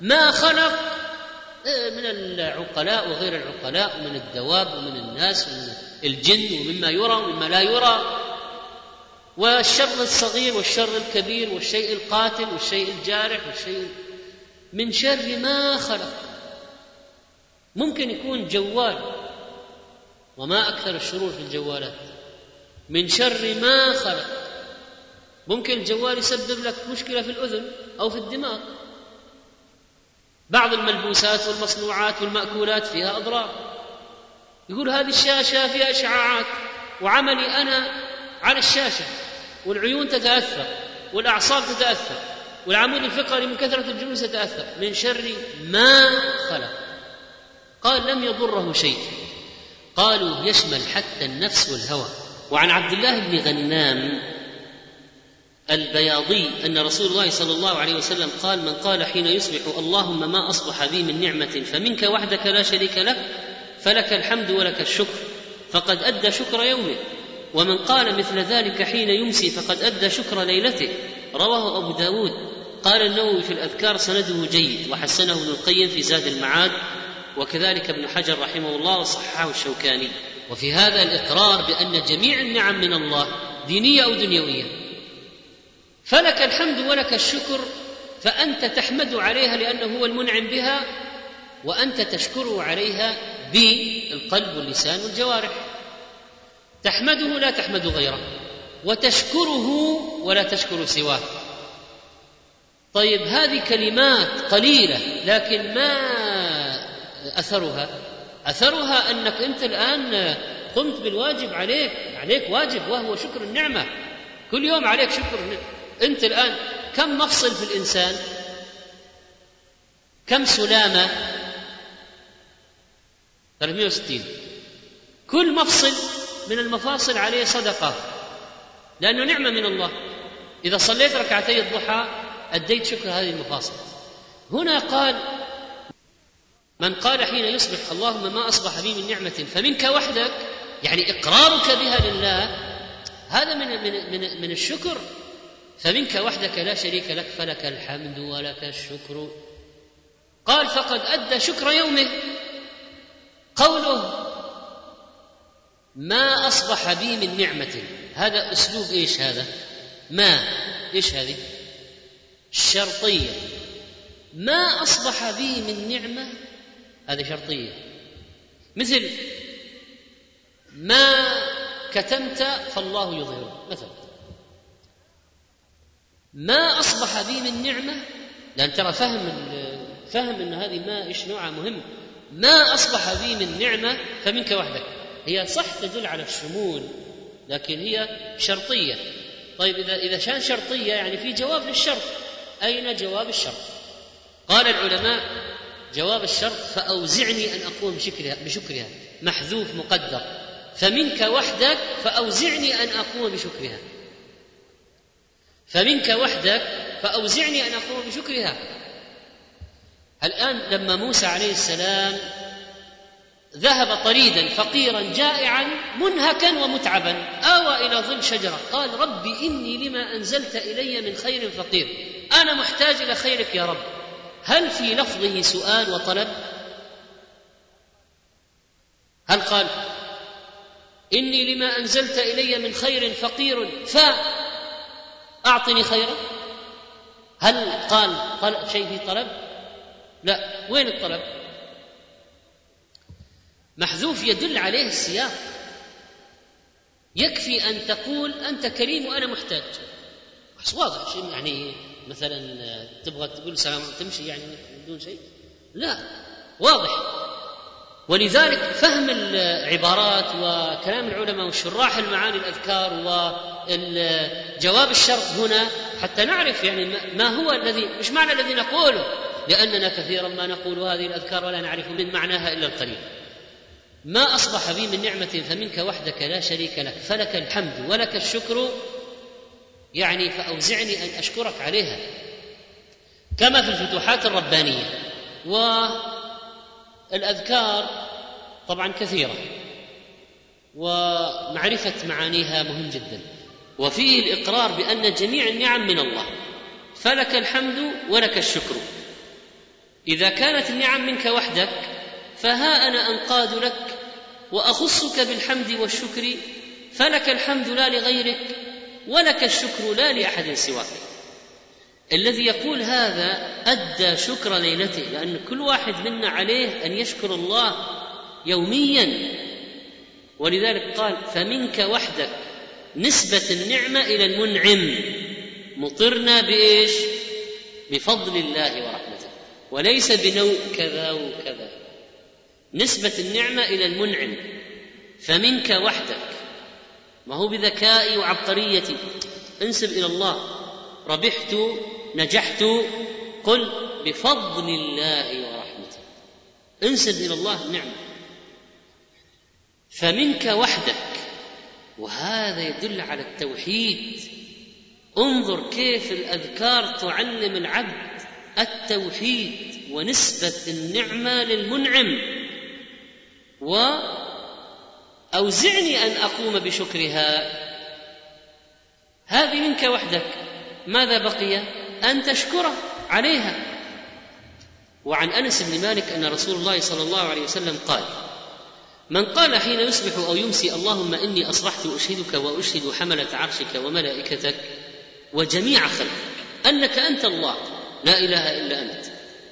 ما خلق. إيه، من العقلاء وغير العقلاء ومن الدواب ومن الناس ومن الجن ومما يرى ومما لا يرى. والشر الصغير والشر الكبير والشيء القاتل والشيء الجارح والشيء. من شر ما خلق. ممكن يكون جوال وما أكثر الشرور في الجوالات. من شر ما خلق. ممكن الجوال يسبب لك مشكلة في الأذن أو في الدماغ. بعض الملبوسات والمصنوعات والمأكولات فيها أضرار. يقول هذه الشاشة فيها إشعاعات وعملي أنا على الشاشة والعيون تتأثر والأعصاب تتأثر والعمود الفقري من كثرة الجلوس يتأثر. من شر ما خلق. قال لم يضره شيء. قالوا يشمل حتى النفس والهوى. وعن عبد الله بن غنام البياضي أن رسول الله صلى الله عليه وسلم قال من قال حين يصبح اللهم ما أصبح بي من نعمة فمنك وحدك لا شريك لك فلك الحمد ولك الشكر فقد أدى شكر يومه. ومن قال مثل ذلك حين يمسي فقد أدى شكر ليلته. رواه أبو داود. قال النووي في الأذكار سنده جيد وحسنه ابن القيم في زاد المعاد. وكذلك ابن حجر رحمه الله وصححه الشوكاني. وفي هذا الإقرار بأن جميع النعم من الله دينية أو دنيوية. فلك الحمد ولك الشكر فأنت تحمد عليها لأنه هو المنعم بها وأنت تشكره عليها بالقلب واللسان والجوارح تحمده لا تحمد غيره وتشكره ولا تشكر سواه. طيب هذه كلمات قليلة لكن ما أثرها. أثرها أنك أنت الآن قمت بالواجب عليك عليك واجب وهو شكر النعمة. كل يوم عليك شكر النعمة. أنت الآن كم مفصل في الإنسان؟ كم سلامة؟ 360 كل مفصل من المفاصل عليه صدقة. لأنه نعمة من الله. إذا صليت ركعتي الضحى أديت شكر هذه المفاصل. هنا قال من قال حين يصبح اللهم ما أصبح بي من نعمة فمنك وحدك يعني إقرارك بها لله هذا من من من, من الشكر. فمنك وحدك لا شريك لك فلك الحمد ولك الشكر. قال فقد أدى شكر يومه. قوله ما أصبح بي من نعمة. هذا أسلوب إيش هذا؟ ما إيش هذه؟ الشرطية. ما أصبح بي من نعمة؟ هذه شرطية. مثل ما كتمت فالله يظهره مثلا. ما أصبح بي من نعمة لأن ترى فهم فهم أن هذه ما إيش نوعها مهم. ما أصبح بي من نعمة فمنك وحدك. هي صح تدل على الشمول لكن هي شرطية. طيب إذا إذا كان شرطية يعني في جواب للشرط. أين جواب الشرط؟ قال العلماء جواب الشرط فأوزعني أن أقوم بشكرها بشكرها. محذوف مقدر. فمنك وحدك فأوزعني أن أقوم بشكرها. فمنك وحدك فأوزعني أن أقوم بشكرها. الآن لما موسى عليه السلام ذهب طريدا فقيرا جائعا منهكا ومتعبا آوى إلى ظل شجرة. قال رب إني لما أنزلت إلي من خير فقير. أنا محتاج إلى خيرك يا رب. هل في لفظه سؤال وطلب؟ هل قال إني لما أنزلت إلي من خير فقير فأعطني خيرا؟ هل قال شيء في طلب؟ لا. وين الطلب؟ محذوف يدل عليه السياق. يكفي أن تقول أنت كريم وأنا محتاج. واضح يعني مثلا تبغى تقول سلام تمشي يعني بدون شيء؟ لا واضح. ولذلك فهم العبارات وكلام العلماء وشراح المعاني الأذكار وجواب الشرط هنا حتى نعرف يعني ما هو الذي مش معنى الذي نقوله؟ لأننا كثيرا ما نقول هذه الأذكار ولا نعرف من معناها إلا القليل. ما أصبح بي من نعمة فمنك وحدك لا شريك لك فلك الحمد ولك الشكر يعني فأوزعني أن أشكرك عليها. كما في الفتوحات الربانية. والأذكار طبعا كثيرة. ومعرفة معانيها مهم جدا. وفيه الإقرار بأن جميع النعم من الله. فلك الحمد ولك الشكر. إذا كانت النعم منك وحدك فها أنا أنقاد لك وأخصك بالحمد والشكر فلك الحمد لا لغيرك ولك الشكر لا لأحد سواك. الذي يقول هذا أدى شكر ليلته لأن كل واحد منا عليه أن يشكر الله يوميا. ولذلك قال فمنك وحدك نسبة النعمة إلى المنعم مطرنا بإيش؟ بفضل الله ورحمته وليس بنوء كذا وكذا. نسبة النعمة إلى المنعم فمنك وحدك ما هو بذكائي وعبقريتي انسب إلى الله. ربحت نجحت قل بفضل الله ورحمته. انسب إلى الله النعمة فمنك وحدك وهذا يدل على التوحيد. انظر كيف الأذكار تعلم العبد التوحيد ونسبة النعمة للمنعم. وأوزعني أن أقوم بشكرها. هذه منك وحدك. ماذا بقي؟ أن تشكره عليها. وعن أنس بن مالك أن رسول الله صلى الله عليه وسلم قال من قال حين يصبح أو يمسي اللهم إني أصبحت أشهدك وأشهد حملة عرشك وملائكتك وجميع خلقك أنك أنت الله لا إله إلا أنت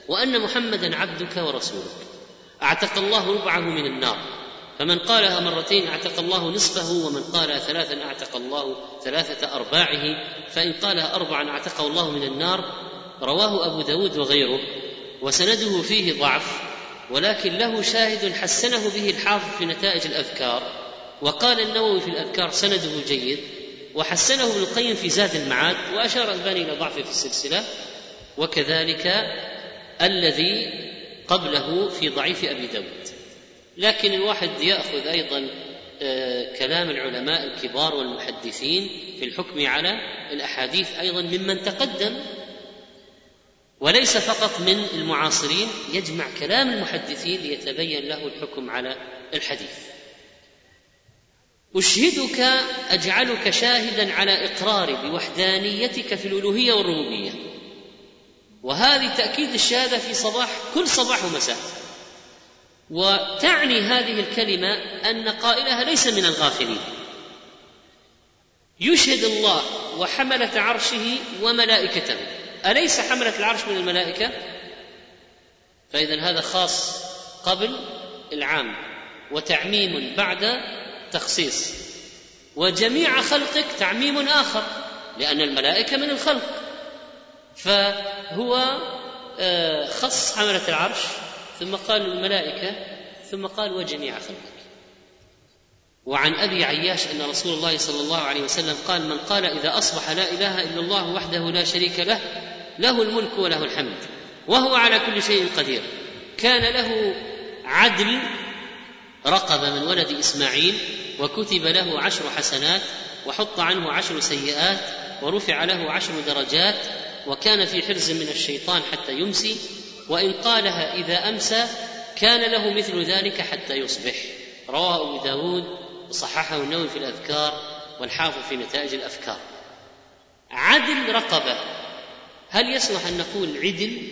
وأن محمدا عبدك ورسولك. أعتق الله ربعه من النار. فمن قالها مرتين أعتق الله نصفه ومن قالها ثلاثا أعتق الله ثلاثة أرباعه فإن قالها أربعا أعتقه الله من النار. رواه أبو داود وغيره وسنده فيه ضعف ولكن له شاهد حسنه به الحافظ في نتائج الأذكار. وقال النووي في الأذكار سنده جيد وحسنه ابن القيم في زاد المعاد وأشار ألباني إلى ضعفه في السلسلة. وكذلك الذي قبله في ضعيف أبي داود. لكن الواحد يأخذ أيضا آه، كلام العلماء الكبار والمحدثين في الحكم على الأحاديث أيضا ممن تقدم. وليس فقط من المعاصرين يجمع كلام المحدثين ليتبين له الحكم على الحديث. أشهدك أجعلك شاهدا على إقراري بوحدانيتك في الألوهية والربوبية. وهذه تأكيد الشهادة في صباح كل صباح ومساء وتعني هذه الكلمة أن قائلها ليس من الغافلين. يشهد الله وحملة عرشه وملائكته. أليس حملة العرش من الملائكة؟ فإذا هذا خاص قبل العام وتعميم بعد تخصيص. وجميع خلقك تعميم آخر لأن الملائكة من الخلق. فهو آه، خص حملة العرش ثم قال الملائكة ثم قال وجميع خلقك. وعن أبي عياش أن رسول الله صلى الله عليه وسلم قال من قال إذا أصبح لا إله إلا الله وحده لا شريك له له الملك وله الحمد وهو على كل شيء قدير. كان له عدل رقبه من ولد إسماعيل وكتب له عشر حسنات وحط عنه عشر سيئات ورفع له عشر درجات وكان في حرز من الشيطان حتى يمسي وإن قالها إذا أمسى كان له مثل ذلك حتى يصبح. رواه أبو داود وصححه النووي في الأذكار والحافظ في نتائج الأفكار. عدل رقبة. هل يصلح أن نقول عدل؟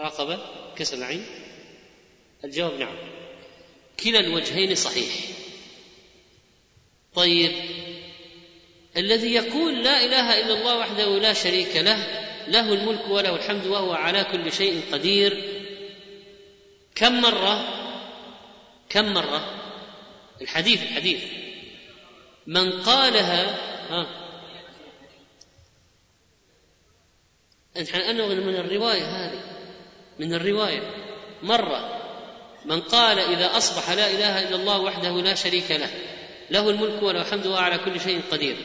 رقبة كسر العين الجواب نعم. كلا الوجهين صحيح. طيب الذي يقول لا إله إلا الله وحده لا شريك له له الملك وله الحمد وهو على كل شيء قدير. كم مره كم مرة؟ الحديث الحديث. من قالها ها. أنه من الرواية هذه. من الرواية. مرة. من قال إذا أصبح لا إله إلا الله وحده لا شريك له. له الملك وله الحمد وهو على كل شيء قدير.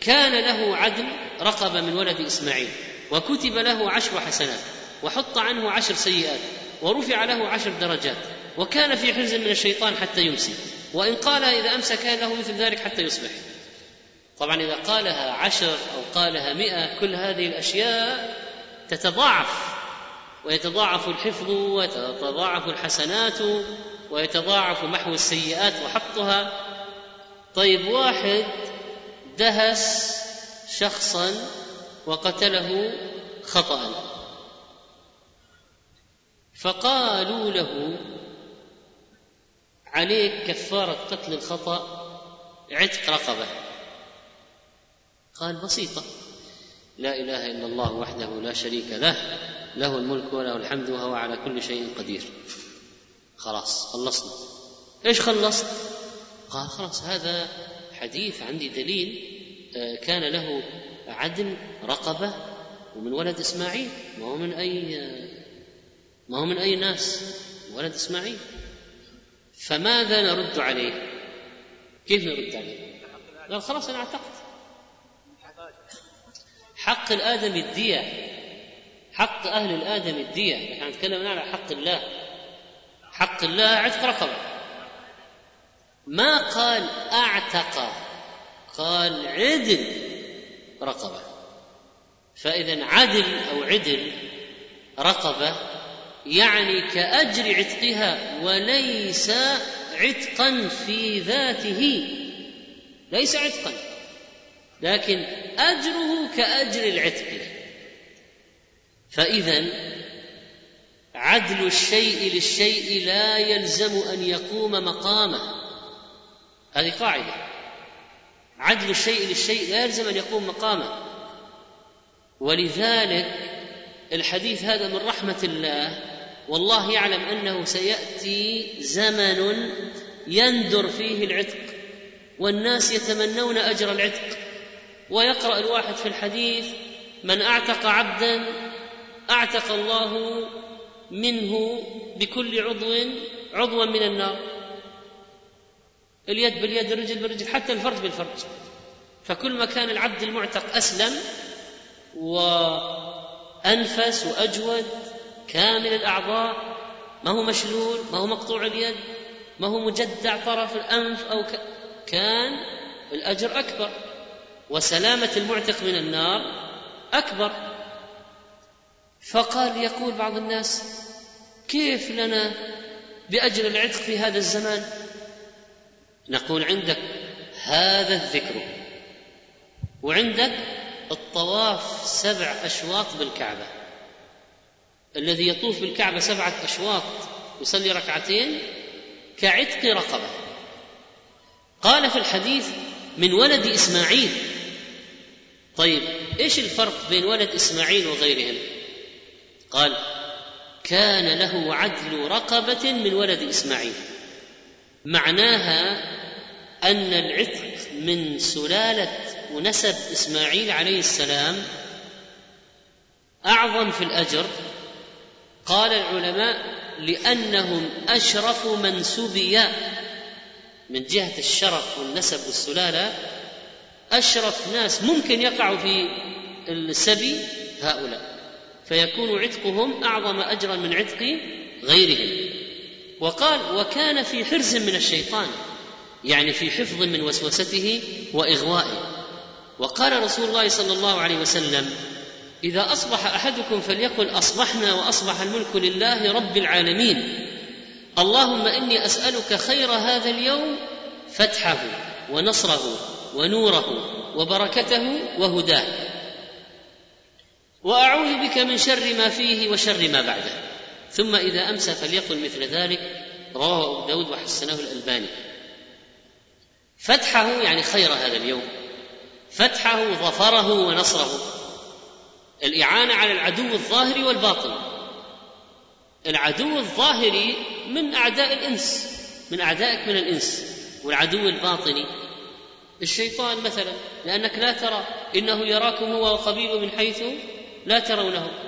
كان له عدل رقبة من ولد إسماعيل. وكتب له عشر حسنات وحط عنه عشر سيئات ورفع له عشر درجات وكان في حرز من الشيطان حتى يمسي وإن قالها إذا أمسى كان له مثل ذلك حتى يصبح. طبعا إذا قالها عشر أو قالها مئة كل هذه الأشياء تتضاعف ويتضاعف الحفظ وتتضاعف الحسنات ويتضاعف محو السيئات وحطها. طيب واحد دهس شخصا وقتله خطأ. فقالوا له عليك كفارة قتل الخطأ عتق رقبة. قال بسيطة. لا إله إلا الله وحده لا شريك له له الملك وله الحمد وهو على كل شيء قدير. خلاص خلصنا. إيش خلصت؟ قال خلاص هذا حديث عندي دليل آه، كان له عدل رقبة ومن ولد إسماعيل. ما هو من أي ما هو من أي ناس؟ ولد إسماعيل. فماذا نرد عليه؟ كيف نرد عليه؟ قال خلاص أنا اعتقد. حق الآدم الدية. حق أهل الآدم الدية. نحن نتكلم على حق الله. حق الله عتق رقبة. ما قال أعتق؟ قال عدل. رقبة. فإذا عدل أو عدل رقبة يعني كأجر عتقها وليس عتقا في ذاته. ليس عتقا. لكن أجره كأجر العتق. فإذا عدل الشيء للشيء لا يلزم أن يقوم مقامه. هذه قاعدة. عدل الشيء للشيء لا يلزم أن يقوم مقامه ولذلك الحديث هذا من رحمة الله والله يعلم أنه سيأتي زمن يندر فيه العتق والناس يتمنون أجر العتق. ويقرأ الواحد في الحديث من أعتق عبدا أعتق الله منه بكل عضو عضوا من النار. اليد باليد الرجل بالرجل حتى الفرج بالفرج. فكل ما كان العبد المعتق أسلم وأنفس وأجود كامل الأعضاء ما هو مشلول ما هو مقطوع اليد ما هو مجدع طرف الأنف أو ك... كان الأجر أكبر. وسلامة المعتق من النار أكبر. فقال يقول بعض الناس كيف لنا بأجر العتق في هذا الزمان؟ نقول عندك هذا الذكر وعندك الطواف سبع أشواط بالكعبة. الذي يطوف بالكعبة سبعة أشواط يصلي ركعتين كعتق رقبة. قال في الحديث من ولد إسماعيل. طيب إيش الفرق بين ولد إسماعيل وغيرهم؟ قال كان له عدل رقبة من ولد إسماعيل. معناها أن العتق من سلالة ونسب إسماعيل عليه السلام أعظم في الأجر. قال العلماء لأنهم أشرف من سبي من جهة الشرف والنسب والسلالة. أشرف ناس ممكن يقعوا في السبي هؤلاء فيكون عتقهم أعظم أجرا من عتق غيرهم. وقال وكان في حرز من الشيطان يعني في حفظ من وسوسته واغوائه وقال رسول الله صلى الله عليه وسلم إذا أصبح أحدكم فليقل أصبحنا وأصبح الملك لله رب العالمين. اللهم إني أسألك خير هذا اليوم فتحه ونصره ونوره وبركته وهداه. وأعوذ بك من شر ما فيه وشر ما بعده. ثم إذا أمسى فليقل مثل ذلك رواه أبو داود وحسنه الألباني. فتحه يعني خير هذا اليوم. فتحه ظفره ونصره. الإعانة على العدو الظاهري والباطن. العدو الظاهري من أعداء الإنس من أعدائك من الإنس. والعدو الباطني الشيطان مثلا لأنك لا ترى إنه يراكم هو وقبيله من حيث لا ترونه.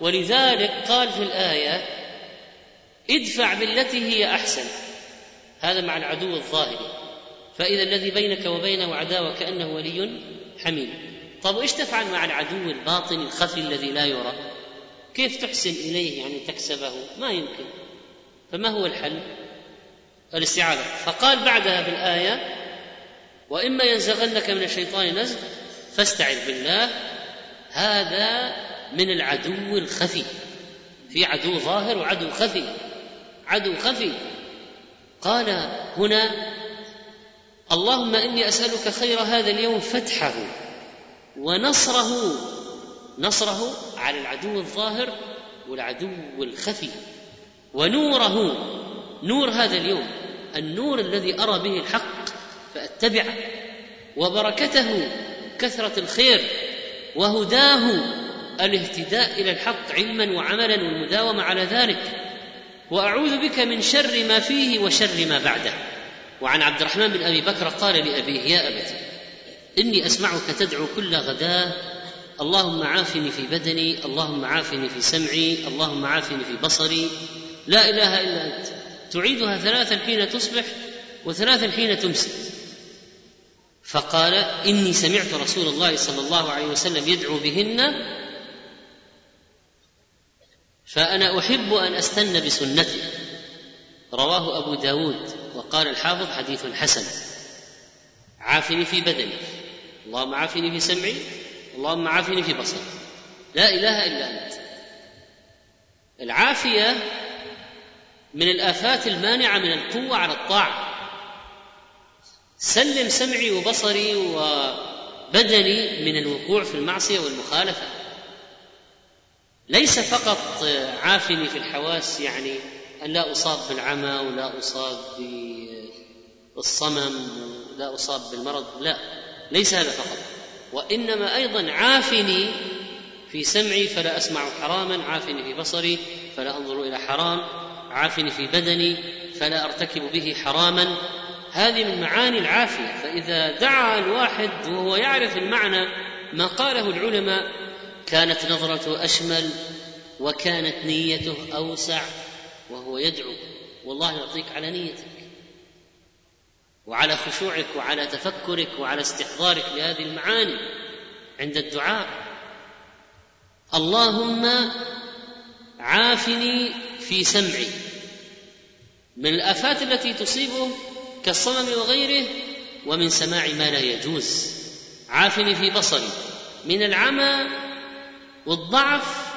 ولذلك قال في الآية ادفع بالتي هي أحسن. هذا مع العدو الظاهري فإذا الذي بينك وبينه عداوة كأنه ولي حميم. طب إيش تفعل مع العدو الباطن الخفي الذي لا يرى؟ كيف تحسن إليه يعني تكسبه؟ ما يمكن. فما هو الحل؟ الاستعاذة. فقال بعدها في الآية وإما ينزغنك من الشيطان نزغ فاستعذ بالله. هذا من العدو الخفي. في عدو ظاهر وعدو خفي. عدو خفي. قال هنا اللهم إني أسألك خير هذا اليوم فتحه ونصره. نصره على العدو الظاهر والعدو الخفي. ونوره. نور هذا اليوم. النور الذي أرى به الحق فأتبعه. وبركته كثرة الخير وهداه الاهتداء إلى الحق علما وعملا والمداومة على ذلك. وأعوذ بك من شر ما فيه وشر ما بعده. وعن عبد الرحمن بن أبي بكر قال لأبيه يا ابت إني أسمعك تدعو كل غداة. اللهم عافني في بدني اللهم عافني في سمعي اللهم عافني في بصري. لا إله إلا أنت. تعيدها ثلاثا حين تصبح وثلاثا حين تمسي فقال إني سمعت رسول الله صلى الله عليه وسلم يدعو بهن فأنا أحب أن أستن بسنته. رواه أبو داود وقال الحافظ حديث حسن. عافني في بدني. اللهم عافني في سمعي. اللهم عافني في بصري. لا إله إلا أنت. العافية من الآفات المانعة من القوة على الطاعة. سلم سمعي وبصري وبدني من الوقوع في المعصية والمخالفة. ليس فقط عافني في الحواس يعني أن لا أصاب بالعمى ولا أصاب بالصمم ولا أصاب بالمرض لا ليس هذا فقط. وإنما أيضا عافني في سمعي فلا أسمع حراما عافني في بصري فلا أنظر إلى حرام عافني في بدني فلا أرتكب به حراما. هذه من معاني العافية. فإذا دعا الواحد وهو يعرف المعنى ما قاله العلماء كانت نظرته أشمل وكانت نيته أوسع وهو يدعو. والله يعطيك على نيتك وعلى خشوعك وعلى تفكرك وعلى استحضارك لهذه المعاني عند الدعاء. اللهم عافني في سمعي. من الآفات التي تصيبه كالصمم وغيره ومن سماع ما لا يجوز. عافني في بصري. من العمى والضعف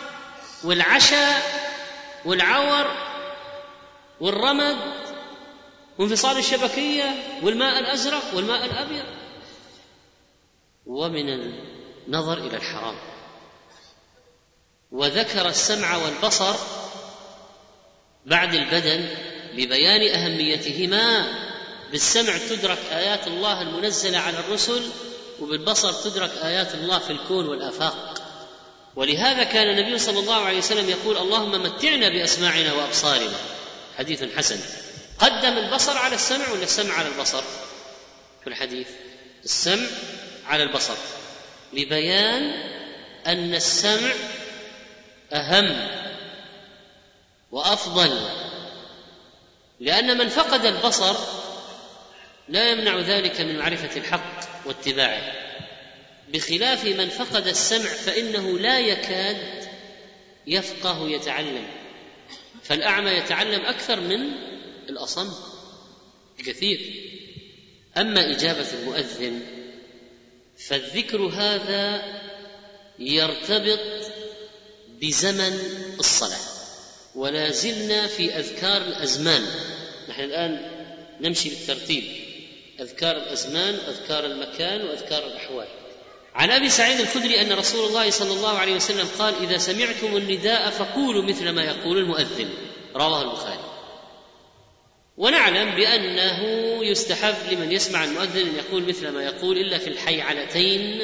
والعشا والعور والرمد وانفصال الشبكية والماء الأزرق والماء الأبيض. ومن النظر إلى الحرام. وذكر السمع والبصر بعد البدن لبيان أهميتهما. بالسمع تدرك آيات الله المنزلة على الرسل وبالبصر تدرك آيات الله في الكون والآفاق. ولهذا كان النبي صلى الله عليه وسلم يقول اللهم متعنا بأسماعنا وأبصارنا. حديث حسن. قدم البصر على السمع ولا السمع على البصر؟ في الحديث؟ السمع على البصر. لبيان أن السمع أهم وأفضل. لأن من فقد البصر لا يمنع ذلك من معرفة الحق واتباعه. بخلاف من فقد السمع فإنه لا يكاد يفقه يتعلم. فالأعمى يتعلم أكثر من الأصم كثير. أما إجابة المؤذن فالذكر هذا يرتبط بزمن الصلاة. ولا زلنا في أذكار الأزمان. نحن الآن نمشي بالترتيب. أذكار الأزمان أذكار المكان وأذكار الأحوال. عن أبي سعيد الخدري أن رسول الله صلى الله عليه وسلم قال إذا سمعتم النداء فقولوا مثل ما يقول المؤذن. رواه البخاري. ونعلم بأنه يستحب لمن يسمع المؤذن أن يقول مثل ما يقول إلا في الحيعلتين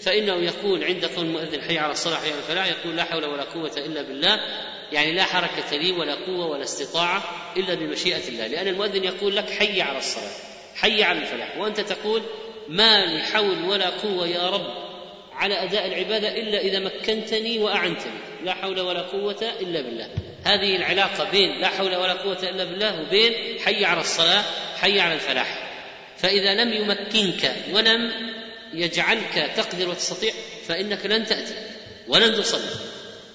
فإنه يقول عند قول المؤذن حي على الصلاة حي على الفلاح يقول لا حول ولا قوة إلا بالله. يعني لا حركة لي ولا قوة ولا استطاعة إلا بمشيئة الله لأن المؤذن يقول لك حي على الصلاة حي على الفلاح. وأنت تقول ما لي حول ولا قوة يا رب على أداء العبادة إلا إذا مكنتني وأعنتني. لا حول ولا قوة إلا بالله. هذه العلاقة بين لا حول ولا قوة إلا بالله وبين حي على الصلاة حي على الفلاح. فإذا لم يمكنك ولم يجعلك تقدر وتستطيع فإنك لن تأتي ولن تصلي.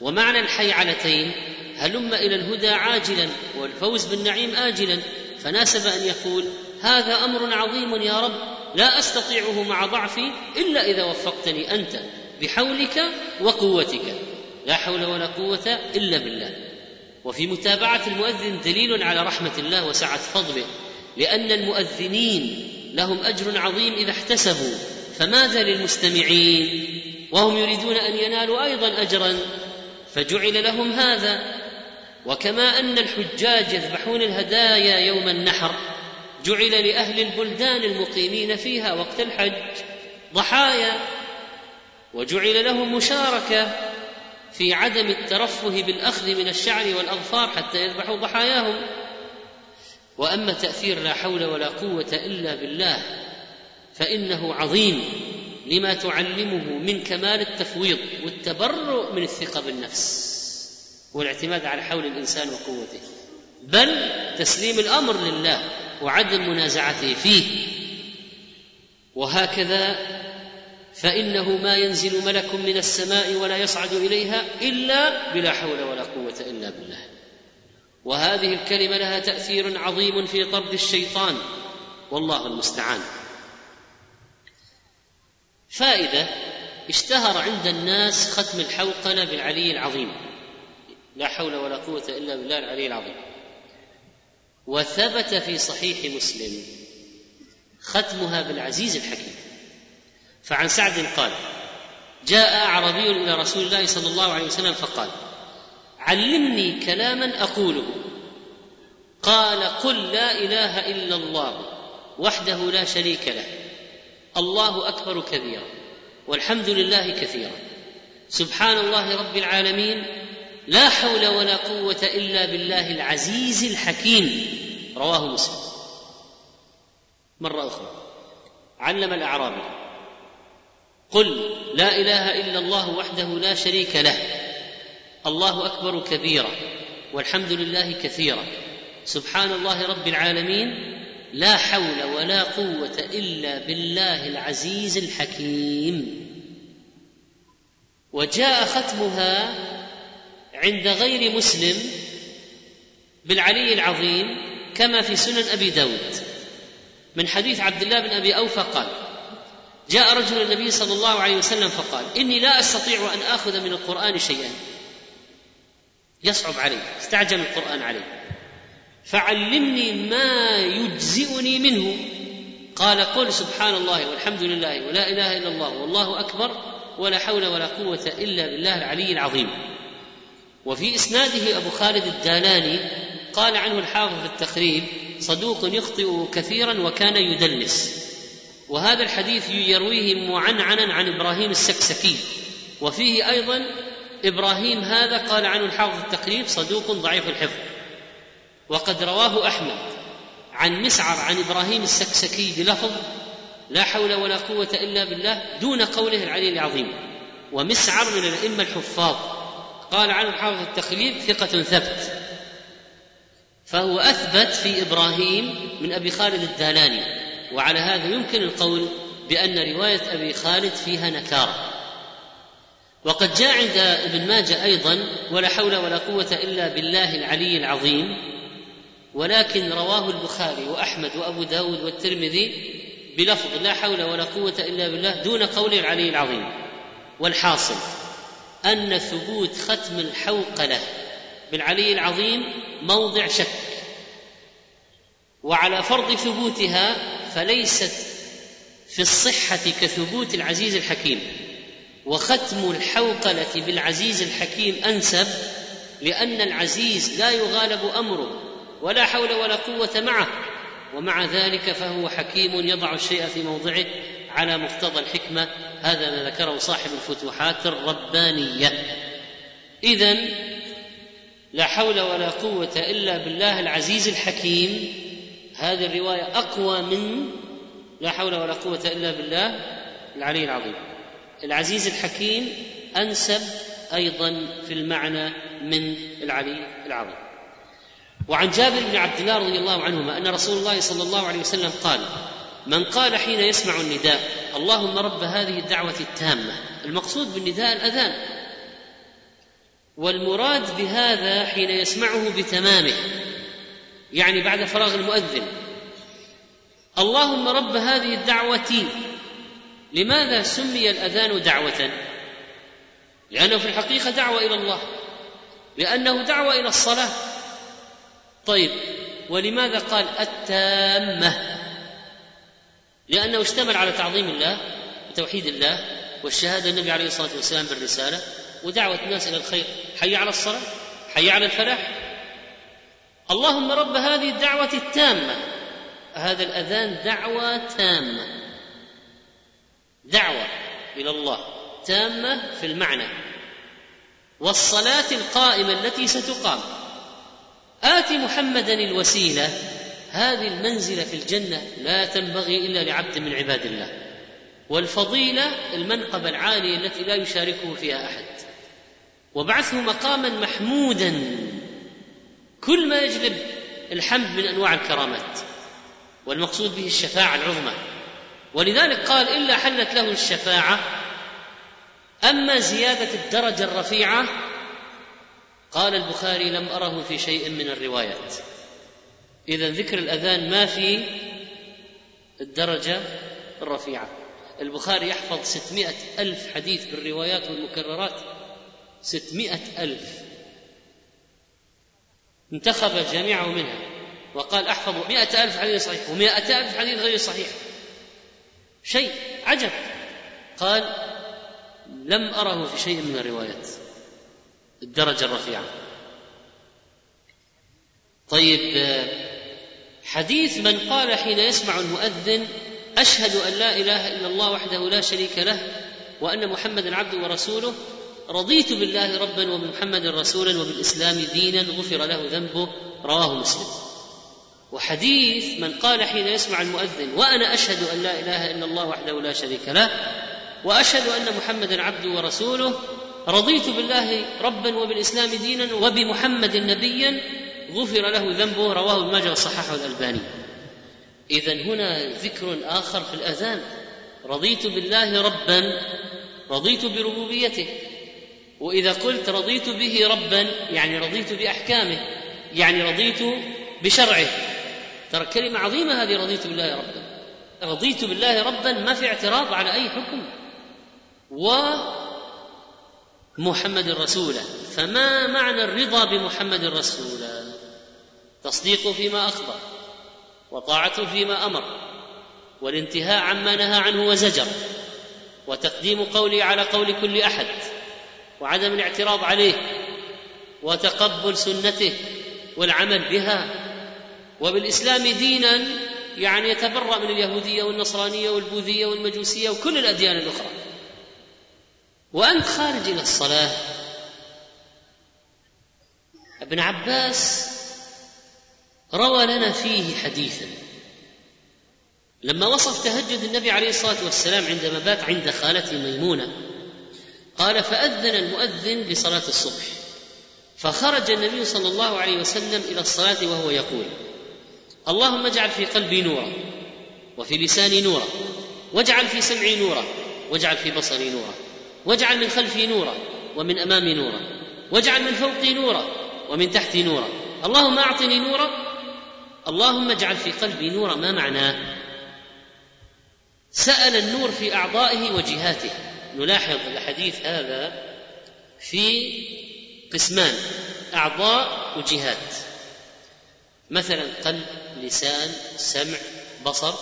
ومعنى الحيعلتين هلم إلى الهدى عاجلا والفوز بالنعيم اجلا. فناسب أن يقول هذا أمر عظيم يا رب لا أستطيعه مع ضعفي إلا إذا وفقتني أنت بحولك وقوتك. لا حول ولا قوة إلا بالله. وفي متابعة المؤذن دليل على رحمة الله وسعة فضله لأن المؤذنين لهم أجر عظيم إذا احتسبوا. فماذا للمستمعين؟ وهم يريدون أن ينالوا أيضا اجرا. فجعل لهم هذا. وكما أن الحجاج يذبحون الهدايا يوم النحر جعل لأهل البلدان المقيمين فيها وقت الحج ضحايا وجعل لهم مشاركة في عدم الترفه بالأخذ من الشعر والأظفار حتى يذبحوا ضحاياهم. وأما تأثير لا حول ولا قوة إلا بالله فإنه عظيم لما تعلمه من كمال التفويض والتبرؤ من الثقة بالنفس والاعتماد على حول الإنسان وقوته. بل تسليم الأمر لله. وعدم منازعته فيه. وهكذا فإنه ما ينزل ملك من السماء ولا يصعد إليها إلا بلا حول ولا قوة إلا بالله. وهذه الكلمة لها تأثير عظيم في طرد الشيطان. والله المستعان. فائدة اشتهر عند الناس ختم الحوقله بالعلي العظيم. لا حول ولا قوة إلا بالله العلي العظيم. وثبت في صحيح مسلم ختمها بالعزيز الحكيم. فعن سعد قال جاء أعرابي إلى رسول الله صلى الله عليه وسلم فقال علمني كلاما أقوله. قال قل لا إله إلا الله وحده لا شريك له الله أكبر كبيرا والحمد لله كثيرا. سبحان الله رب العالمين لا حول ولا قوة إلا بالله العزيز الحكيم. رواه مسلم. مرة أخرى. علم الأعرابي. قل لا إله إلا الله وحده لا شريك له. الله أكبر كبيرا والحمد لله كثيرا. سبحان الله رب العالمين. لا حول ولا قوة إلا بالله العزيز الحكيم. وجاء ختمها عند غير مسلم بالعلي العظيم كما في سنن أبي داود. من حديث عبد الله بن أبي أوفى قال جاء رجل النبي صلى الله عليه وسلم فقال إني لا أستطيع أن آخذ من القرآن شيئا. يصعب علي استعجل القرآن علي. فعلمني ما يجزئني منه. قال قل سبحان الله والحمد لله ولا إله إلا الله والله أكبر ولا حول ولا قوة إلا بالله العلي العظيم. وفي إسناده أبو خالد الدالاني قال عنه الحافظ في التخريب صدوق يخطئ كثيرا وكان يدلس. وهذا الحديث يرويه معنعنا عن إبراهيم السكسكي. وفيه أيضا إبراهيم هذا قال عنه الحافظ في التقريب صدوق ضعيف الحفظ. وقد رواه أحمد عن مسعر عن إبراهيم السكسكي بلفظ لا حول ولا قوة إلا بالله دون قوله العلي العظيم. ومسعر من الأئمة الحفاظ. قال عنه الحافظ التخليد ثقة ثبت. فهو أثبت في إبراهيم من أبي خالد الدالاني وعلى هذا يمكن القول بأن رواية أبي خالد فيها نكارة. وقد جاء عند ابن ماجه أيضا ولا حول ولا قوة إلا بالله العلي العظيم ولكن رواه البخاري وأحمد وأبو داود والترمذي بلفظ لا حول ولا قوة إلا بالله دون قول العلي العظيم والحاصل. أن ثبوت ختم الحوقلة بالعلي العظيم موضع شك وعلى فرض ثبوتها فليست في الصحة كثبوت العزيز الحكيم. وختم الحوقلة بالعزيز الحكيم أنسب لأن العزيز لا يغالب أمره ولا حول ولا قوة معه ومع ذلك فهو حكيم يضع الشيء في موضعه. على مقتضى الحكمة هذا ما ذكره صاحب الفتوحات الربانية. إذا لا حول ولا قوة إلا بالله العزيز الحكيم هذه الرواية أقوى من لا حول ولا قوة إلا بالله العلي العظيم. العزيز الحكيم أنسب أيضا في المعنى من العلي العظيم. وعن جابر بن عبد الله رضي الله عنهما أن رسول الله صلى الله عليه وسلم قال من قال حين يسمع النداء اللهم رب هذه الدعوة التامة المقصود بالنداء الأذان. والمراد بهذا حين يسمعه بتمامه يعني بعد فراغ المؤذن. اللهم رب هذه الدعوة. لماذا سمي الأذان دعوة؟ لأنه في الحقيقة دعوة إلى الله لأنه دعوة إلى الصلاة. طيب ولماذا قال التامة؟ لأنه اشتمل على تعظيم الله وتوحيد الله والشهادة النبي عليه الصلاة والسلام بالرسالة ودعوة الناس إلى الخير. حي على الصلاة؟ حي على الفلاح؟ اللهم رب هذه الدعوة التامة. هذا الأذان دعوة تامة. دعوة إلى الله. تامة في المعنى. والصلاة القائمة التي ستقام. آت محمدا الوسيلة. هذه المنزلة في الجنة لا تنبغي إلا لعبد من عباد الله والفضيلة المنقبة العالية التي لا يشاركه فيها أحد. وبعثه مقاما محمودا كل ما يجلب الحمد من أنواع الكرامات والمقصود به الشفاعة العظمى. ولذلك قال إلا حلت له الشفاعة أما زيادة الدرجة الرفيعة قال البخاري لم أره في شيء من الروايات. إذا ذكر الأذان ما في الدرجة الرفيعة. البخاري يحفظ ستمائة ألف حديث بالروايات والمكررات. ستمائة ألف. انتخب جميعه منها. وقال أحفظ مئة ألف حديث صحيح ومئة ألف حديث غير صحيح. شيء عجب. قال لم أره في شيء من الروايات. الدرجة الرفيعة. طيب حديث من قال حين يسمع المؤذن أشهد أن لا إله إلا الله وحده لا شريك له وأن محمدا عبده ورسوله رضيت بالله ربا وبمحمد رسولا وبالإسلام دينا غفر له ذنبه رواه مسلم. وحديث من قال حين يسمع المؤذن وأنا أشهد أن لا إله إلا الله وحده لا شريك له وأشهد أن محمدا عبده ورسوله رضيت بالله ربا وبالإسلام دينا وبمحمد نبيا غفر له ذنبه رواه ابن ماجه وصححه الألباني. اذا هنا ذكر آخر في الأذان. رضيت بالله ربا رضيت بربوبيته. وإذا قلت رضيت به ربا يعني رضيت بأحكامه يعني رضيت بشرعه. ترى كلمة عظيمة هذه رضيت بالله ربا. رضيت بالله ربا ما في اعتراض على أي حكم. ومحمد رسولا فما معنى الرضا بمحمد رسولا تصديقه فيما أخبر وطاعته فيما أمر والانتهاء عما نهى عنه وزجر وتقديم قولي على قول كل أحد وعدم الاعتراض عليه وتقبل سنته والعمل بها وبالإسلام دينا يعني يتبرأ من اليهودية والنصرانية والبوذية والمجوسية وكل الأديان الأخرى. وأنت خارج إلى الصلاة. ابن عباس روى لنا فيه حديثا. لما وصف تهجد النبي عليه الصلاة والسلام عندما بات عند خالته ميمونة قال فأذن المؤذن لصلاة الصبح فخرج النبي صلى الله عليه وسلم إلى الصلاة وهو يقول اللهم اجعل في قلبي نورا وفي لساني نورا واجعل في سمعي نورا واجعل في بصري نورا واجعل من خلفي نورا ومن أمامي نورا واجعل من فوقي نورا ومن تحتي نورا اللهم أعطني نورا اللهم اجعل في قلبي نورا ما معناه سأل النور في أعضائه وجهاته. نلاحظ الحديث هذا في قسمان أعضاء وجهات. مثلا قلب لسان سمع بصر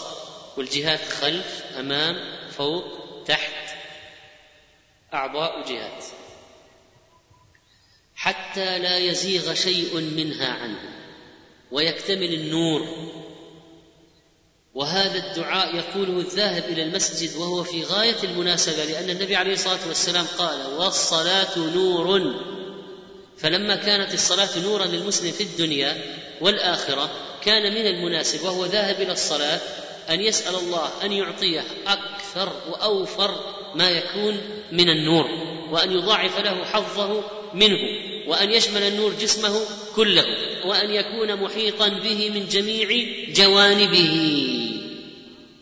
والجهات خلف أمام فوق تحت. أعضاء وجهات. حتى لا يزيغ شيء منها عنه. ويكتمل النور. وهذا الدعاء يقوله الذاهب إلى المسجد وهو في غاية المناسبة لأن النبي عليه الصلاة والسلام قال والصلاة نور. فلما كانت الصلاة نورا للمسلم في الدنيا والآخرة كان من المناسب وهو ذاهب إلى الصلاة أن يسأل الله أن يعطيه أكثر وأوفر ما يكون من النور وأن يضاعف له حظه منه. وأن يشمل النور جسمه كله وأن يكون محيطا به من جميع جوانبه.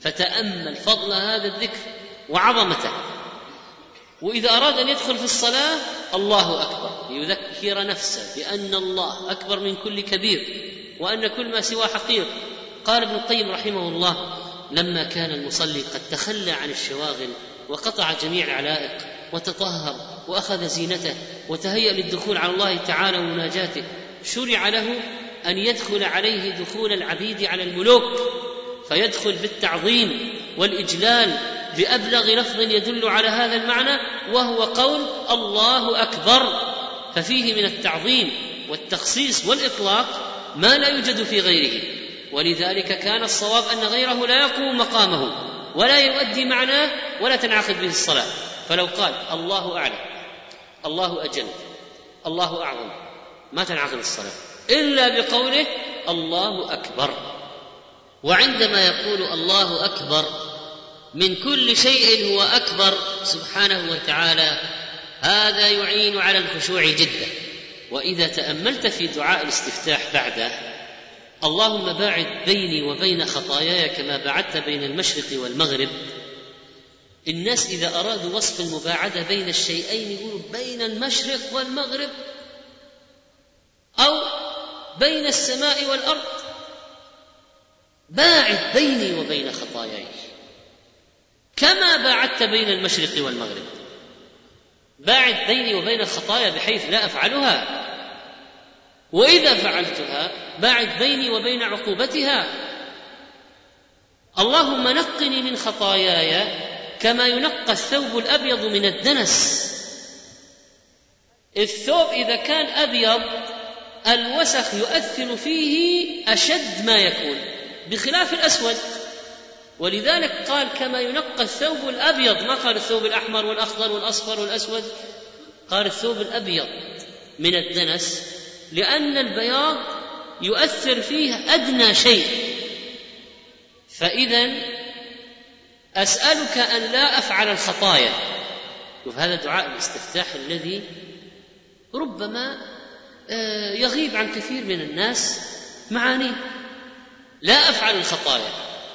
فتأمل فضل هذا الذكر وعظمته. وإذا أراد أن يدخل في الصلاة الله أكبر. ليذكر نفسه بأن الله أكبر من كل كبير وأن كل ما سواه حقير. قال ابن القيم رحمه الله لما كان المصلي قد تخلى عن الشواغل وقطع جميع العلائق وتطهر وأخذ زينته وتهيأ للدخول على الله تعالى ومناجاته. شرع له أن يدخل عليه دخول العبيد على الملوك فيدخل بالتعظيم والإجلال بأبلغ لفظ يدل على هذا المعنى وهو قول الله أكبر. ففيه من التعظيم والتخصيص والإطلاق ما لا يوجد في غيره. ولذلك كان الصواب أن غيره لا يقوم مقامه ولا يؤدي معناه ولا تنعقد به الصلاة. فلو قال الله أعلم. الله أجل الله أعظم ما تنعقد الصلاة. إلا بقوله الله أكبر. وعندما يقول الله أكبر من كل شيء هو أكبر سبحانه وتعالى هذا يعين على الخشوع جدا. وإذا تأملت في دعاء الاستفتاح بعده اللهم باعد بيني وبين خطاياي كما بعدت بين المشرق والمغرب الناس إذا أرادوا وصف المباعدة بين الشيئين يقولوا بين المشرق والمغرب أو بين السماء والأرض. باعد بيني وبين خطاياي. كما باعدت بين المشرق والمغرب. باعد بيني وبين الخطايا بحيث لا أفعلها. وإذا فعلتها باعد بيني وبين عقوبتها. اللهم نقني من خطاياي كما ينقى الثوب الأبيض من الدنس. الثوب إذا كان أبيض الوسخ يؤثر فيه أشد ما يكون بخلاف الأسود. ولذلك قال كما ينقى الثوب الأبيض ما قال الثوب الأحمر والأخضر والأصفر والأسود؟ قال الثوب الأبيض من الدنس لأن البياض يؤثر فيه أدنى شيء. فاذا أسألك أن لا أفعل الخطايا. شوف هذا دعاء الاستفتاح الذي ربما آه، يغيب عن كثير من الناس معانيه. لا أفعل الخطايا.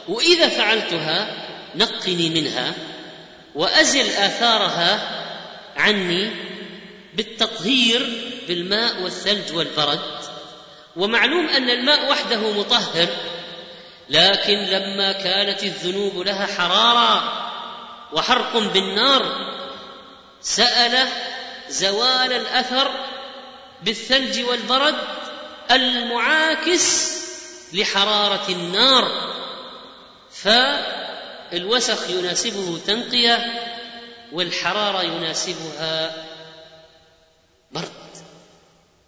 وإذا فعلتها نقني منها وأزل آثارها عني بالتطهير بالماء والثلج والبرد. ومعلوم أن الماء وحده مطهر. لكن لما كانت الذنوب لها حرارة وحرق بالنار سأل زوال الأثر بالثلج والبرد المعاكس لحرارة النار. فالوسخ يناسبه تنقية والحرارة يناسبها برد.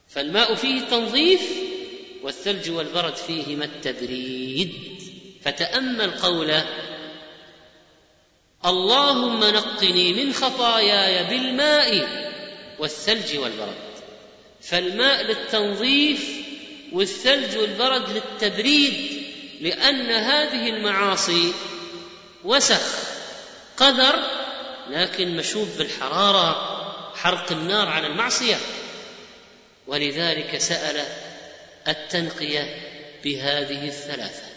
فالماء فيه تنظيف والثلج والبرد فيهما التبريد. فتأمل قوله اللهم نقني من خطاياي بالماء والثلج والبرد. فالماء للتنظيف والثلج والبرد للتبريد لأن هذه المعاصي وسخ قدر لكن مشوب بالحرارة حرق النار على المعصية. ولذلك سأل التنقية بهذه الثلاثة.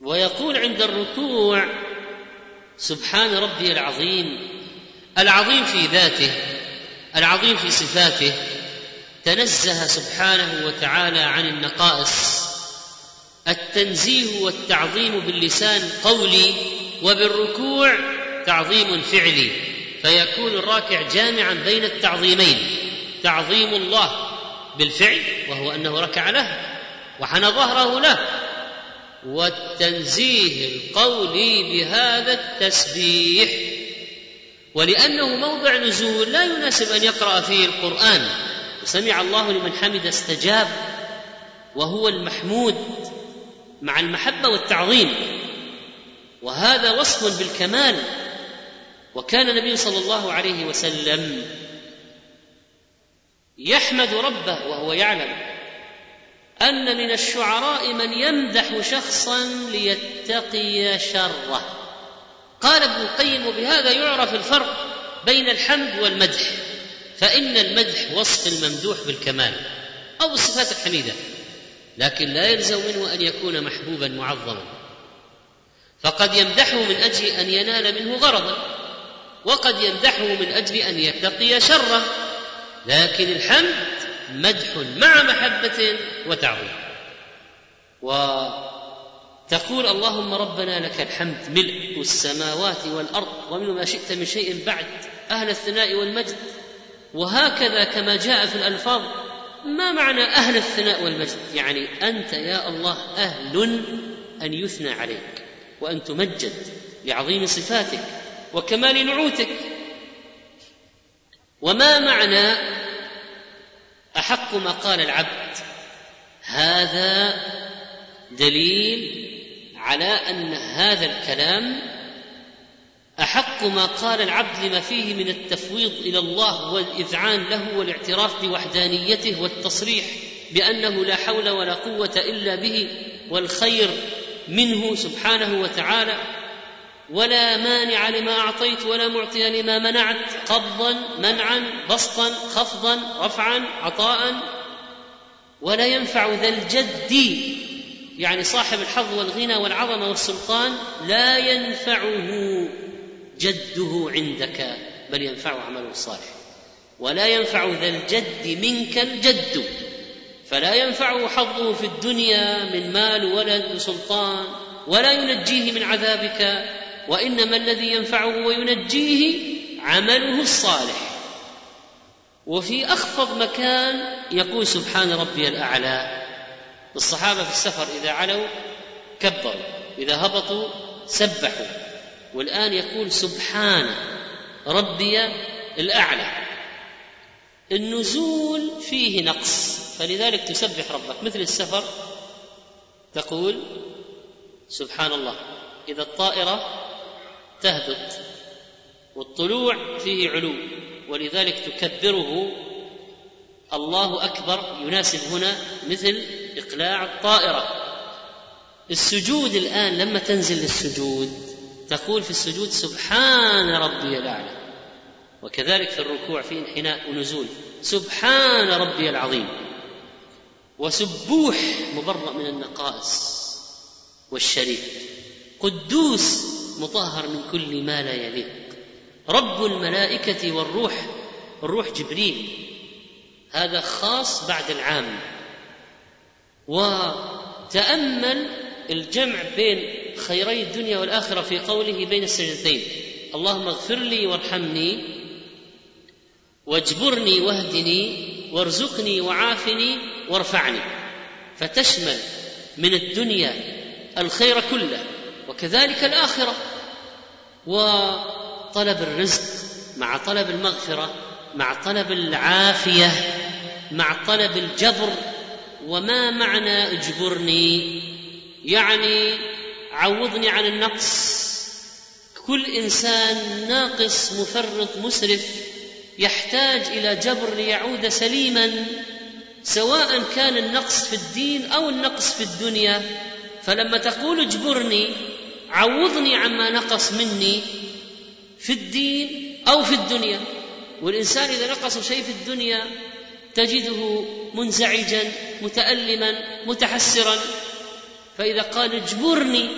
ويقول عند الركوع سبحان ربي العظيم العظيم في ذاته العظيم في صفاته تنزه سبحانه وتعالى عن النقائص التنزيه والتعظيم باللسان قولي وبالركوع تعظيم فعلي فيكون الراكع جامعا بين التعظيمين تعظيم الله بالفعل وهو أنه ركع له وحنى ظهره له والتنزيه القولي بهذا التسبيح. ولأنه موضع نزول لا يناسب أن يقرأ فيه القرآن. سمع الله لمن حمد استجاب وهو المحمود مع المحبة والتعظيم. وهذا وصف بالكمال. وكان النبي صلى الله عليه وسلم يحمد ربه وهو يعلم. أن من الشعراء من يمدح شخصا ليتقي شره. قال ابن القيم وبهذا يعرف الفرق بين الحمد والمدح فإن المدح وصف الممدوح بالكمال أو بالصفات الحميدة لكن لا يلزم منه أن يكون محبوبا معظما. فقد يمدحه من أجل أن ينال منه غرضا وقد يمدحه من أجل أن يتقي شره. لكن الحمد مدح مع محبة وتعظيم وتقول اللهم ربنا لك الحمد ملء السماوات والأرض ومن ما شئت من شيء بعد أهل الثناء والمجد. وهكذا كما جاء في الألفاظ ما معنى أهل الثناء والمجد؟ يعني أنت يا الله أهل أن يثنى عليك وأن تمجد لعظيم صفاتك وكمال نعوتك. وما معنى أحق ما قال العبد. هذا دليل على أن هذا الكلام أحق ما قال العبد لما فيه من التفويض إلى الله والإذعان له والاعتراف بوحدانيته والتصريح بأنه لا حول ولا قوة إلا به والخير منه سبحانه وتعالى ولا مانع لما أعطيت ولا معطي لما منعت قبضا منعا بسطا خفضا رفعا عطاء. ولا ينفع ذا الجد يعني صاحب الحظ والغنى والعظمة والسلطان لا ينفعه جده عندك بل ينفعه عمله الصالح. ولا ينفع ذا الجد منك الجد فلا ينفعه حظه في الدنيا من مال ولد وسلطان ولا ينجيه من عذابك وإنما الذي ينفعه وينجيه عمله الصالح. وفي أخفض مكان يقول سبحان ربي الأعلى. الصحابة في السفر إذا علوا كبروا إذا هبطوا سبحوا. والآن يقول سبحان ربي الأعلى. النزول فيه نقص فلذلك تسبح ربك. مثل السفر تقول سبحان الله إذا الطائرة تهبط والطلوع فيه علو ولذلك تكبره الله أكبر يناسب هنا مثل إقلاع الطائرة. السجود الآن لما تنزل للسجود تقول في السجود سبحان ربي الأعلى وكذلك في الركوع في انحناء ونزول سبحان ربي العظيم وسبوح مبرأ من النقائص والشريف قدوس مطهر من كل ما لا يليق. رب الملائكة والروح الروح جبريل. هذا خاص بعد العام. وتأمل الجمع بين خيري الدنيا والآخرة في قوله بين السجدتين. اللهم اغفر لي وارحمني واجبرني واهدني وارزقني وعافني وارفعني. فتشمل من الدنيا الخير كله وكذلك الآخرة. وطلب الرزق مع طلب المغفرة مع طلب العافية مع طلب الجبر. وما معنى اجبرني؟ يعني عوضني عن النقص. كل إنسان ناقص مفرط مسرف يحتاج إلى جبر ليعود سليما سواء كان النقص في الدين أو النقص في الدنيا. فلما تقول اجبرني عوضني عما نقص مني في الدين أو في الدنيا. والإنسان إذا نقص شيء في الدنيا تجده منزعجا متالما متحسرا. فإذا قال اجبرني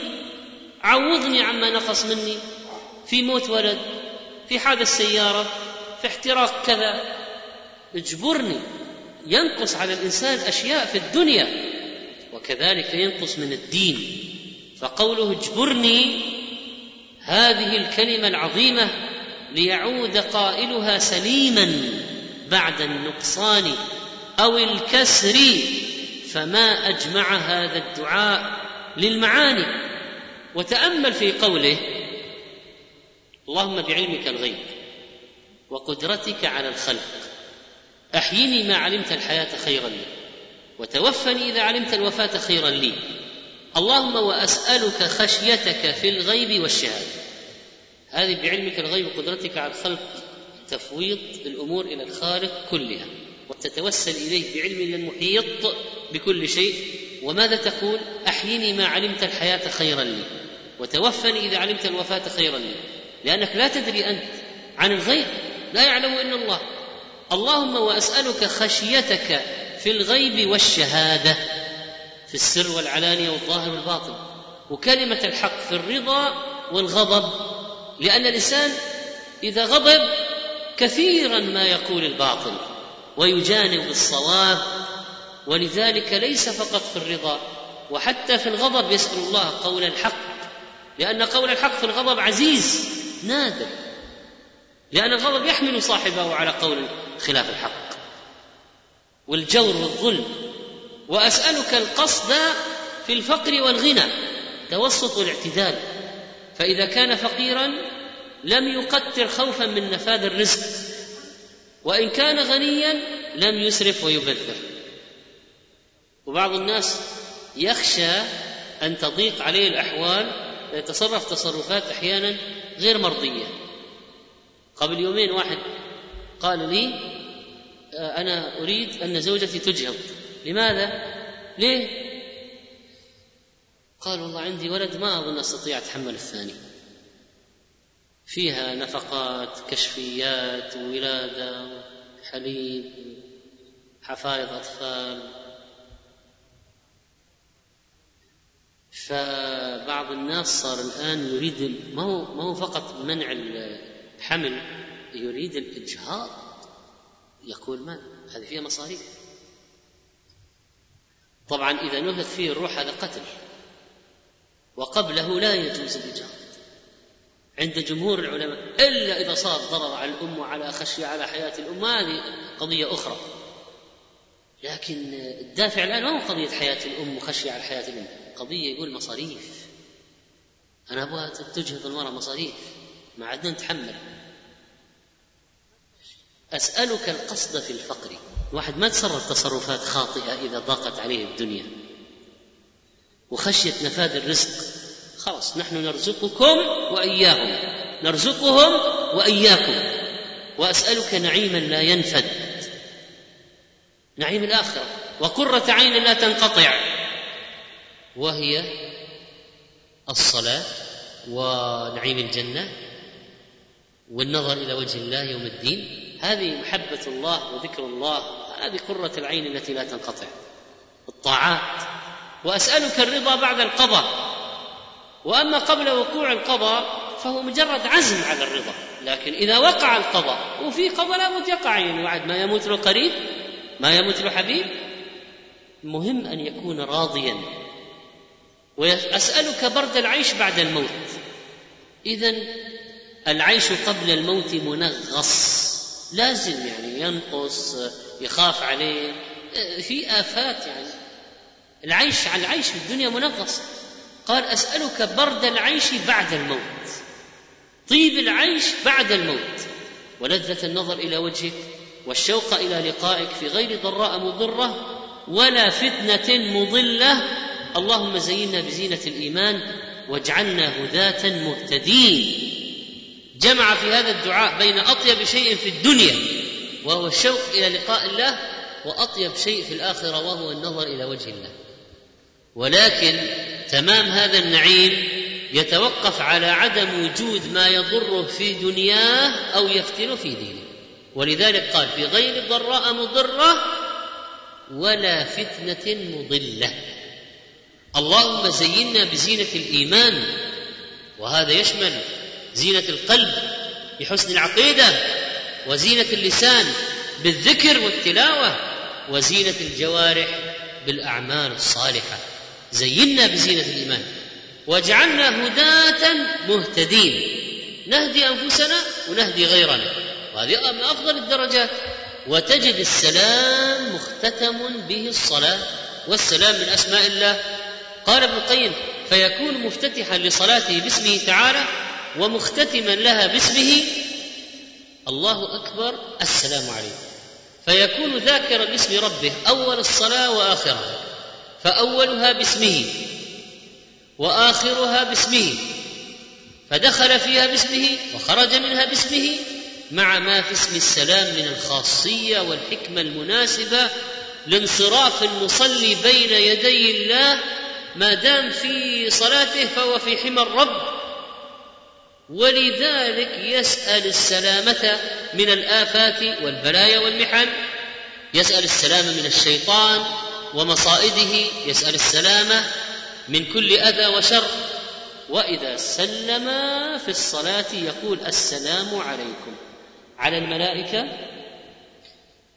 عوضني عما نقص مني. في موت ولد في حادث سيارة في احتراق كذا. اجبرني. ينقص على الإنسان أشياء في الدنيا وكذلك ينقص من الدين. فقوله اجبرني هذه الكلمة العظيمة ليعود قائلها سليما بعد النقصان أو الكسر فما أجمع هذا الدعاء للمعاني. وتأمل في قوله اللهم بعلمك الغيب وقدرتك على الخلق أحيني ما علمت الحياة خيرا لي وتوفني إذا علمت الوفاة خيرا لي. اللهم وأسألك خشيتك في الغيب والشهادة. هذه بعلمك الغيب وقدرتك على الخلق تفويض الأمور إلى الخالق كلها. وتتوسل إليه بعلم المحيط بكل شيء. وماذا تقول؟ أحيني ما علمت الحياة خيرا لي. وتوفني إذا علمت الوفاة خيرا لي. لأنك لا تدري أنت عن الغيب. لا يعلم إلا الله. اللهم وأسألك خشيتك في الغيب والشهادة. في السر والعلانية والظاهر والباطن. وكلمة الحق في الرضا والغضب لأن الإنسان إذا غضب كثيرا ما يقول الباطل ويجانب الصواب ولذلك ليس فقط في الرضا وحتى في الغضب يسأل الله قول الحق. لأن قول الحق في الغضب عزيز نادر. لأن الغضب يحمل صاحبه على قول خلاف الحق. والجور والظلم وأسألك القصد في الفقر والغنى توسط والاعتدال فإذا كان فقيرا لم يقتر خوفا من نفاذ الرزق وإن كان غنيا لم يسرف ويبذر. وبعض الناس يخشى أن تضيق عليه الأحوال فيتصرف تصرفات أحيانا غير مرضية. قبل يومين واحد قال لي أنا أريد أن زوجتي تجهض. لماذا؟ ليه؟ قال والله عندي ولد ما أظن أستطيع اتحمل الثاني. فيها نفقات كشفيات ولادة حليب حفايض أطفال. فبعض الناس صار الآن يريد ما هو ما هو فقط منع الحمل يريد الإجهاض. يقول ما هذه فيها مصاريف. طبعا إذا نهت فيه الروح هذا قتل وقبله لا يجوز الاجهاض عند جمهور العلماء إلا إذا صار ضرر على الأم وعلى خشية على حياة الأم هذه قضية أخرى. لكن الدافع الآن ما هو قضية حياة الأم وخشية على حياة الأم. قضية يقول مصاريف. أنا أبغى تجهض المرأة مصاريف. ما عدنا نتحمل. أسألك القصد في الفقر. واحد ما تصرف تصرفات خاطئة إذا ضاقت عليه الدنيا. وخشيه نفاذ الرزق. خلاص نحن نرزقكم وإياهم. نرزقهم وإياكم. وأسألك نعيما لا ينفد. نعيم الآخرة. وقرة عين لا تنقطع. وهي الصلاة ونعيم الجنة والنظر إلى وجه الله يوم الدين. هذه محبة الله وذكر الله هذه قرة العين التي لا تنقطع. الطاعات. وأسألك الرضا بعد القضاء. وأما قبل وقوع القضاء فهو مجرد عزم على الرضا. لكن إذا وقع القضاء وفي قضاء لابد يقع يعني بعد ما يموت له قريب؟ ما يموت له حبيب؟ مهم أن يكون راضيا. وأسألك برد العيش بعد الموت. اذا العيش قبل الموت منغص. لازم يعني ينقص يخاف عليه. في آفات يعني. العيش على العيش في الدنيا منغص قال أسألك برد العيش بعد الموت. طيب العيش بعد الموت. ولذة النظر إلى وجهك والشوق إلى لقائك في غير ضراء مضرة ولا فتنة مضلة. اللهم زينا بزينة الإيمان واجعلنا هداة مهتدين. جمع في هذا الدعاء بين أطيب شيء في الدنيا وهو الشوق إلى لقاء الله وأطيب شيء في الآخرة وهو النظر إلى وجه الله. ولكن تمام هذا النعيم يتوقف على عدم وجود ما يضره في دنياه أو يفتنه في دينه. ولذلك قال في غير ضراء مضرة ولا فتنة مضلة. اللهم زينا بزينة الإيمان وهذا يشمل زينة القلب بحسن العقيدة وزينة اللسان بالذكر والتلاوة وزينة الجوارح بالأعمال الصالحة. زينا بزينة الإيمان. واجعلنا هداة مهتدين. نهدي أنفسنا ونهدي غيرنا. وهذه من أفضل الدرجات. وتجد السلام مختتم به الصلاة. والسلام من أسماء الله. قال ابن القيم فيكون مفتتحا لصلاته باسمه تعالى ومختتما لها باسمه الله أكبر السلام عليكم. فيكون ذاكرا باسم ربه أول الصلاة وآخرها. فأولها باسمه وآخرها باسمه. فدخل فيها باسمه وخرج منها باسمه مع ما في اسم السلام من الخاصية والحكمة المناسبة لانصراف المصلي بين يدي الله ما دام في صلاته فهو في حمى الرب ولذلك يسأل السلامة من الآفات والبلايا والمحن. يسأل السلامة من الشيطان ومصائده. يسأل السلامة من كل أذى وشر. وإذا سلم في الصلاة يقول السلام عليكم. على الملائكة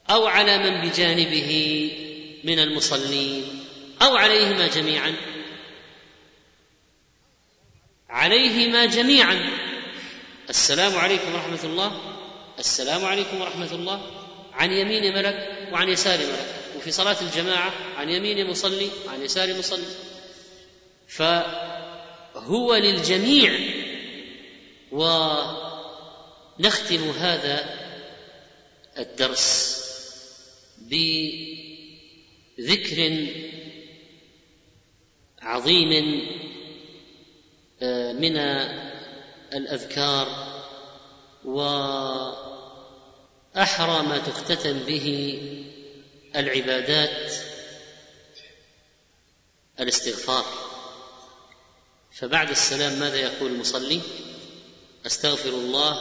أو على من بجانبه من المصلين أو عليهما جميعا. عليهما جميعا. السلام عليكم ورحمة الله. السلام عليكم ورحمة الله. عن يمين ملك وعن يسار ملك. وفي صلاة الجماعة عن يمين مصلي وعن يسار مصلي. فهو للجميع ونختم هذا الدرس بذكر عظيم من الأذكار وأحرى ما تختتم به العبادات الاستغفار. فبعد السلام ماذا يقول المصلي؟ أستغفر الله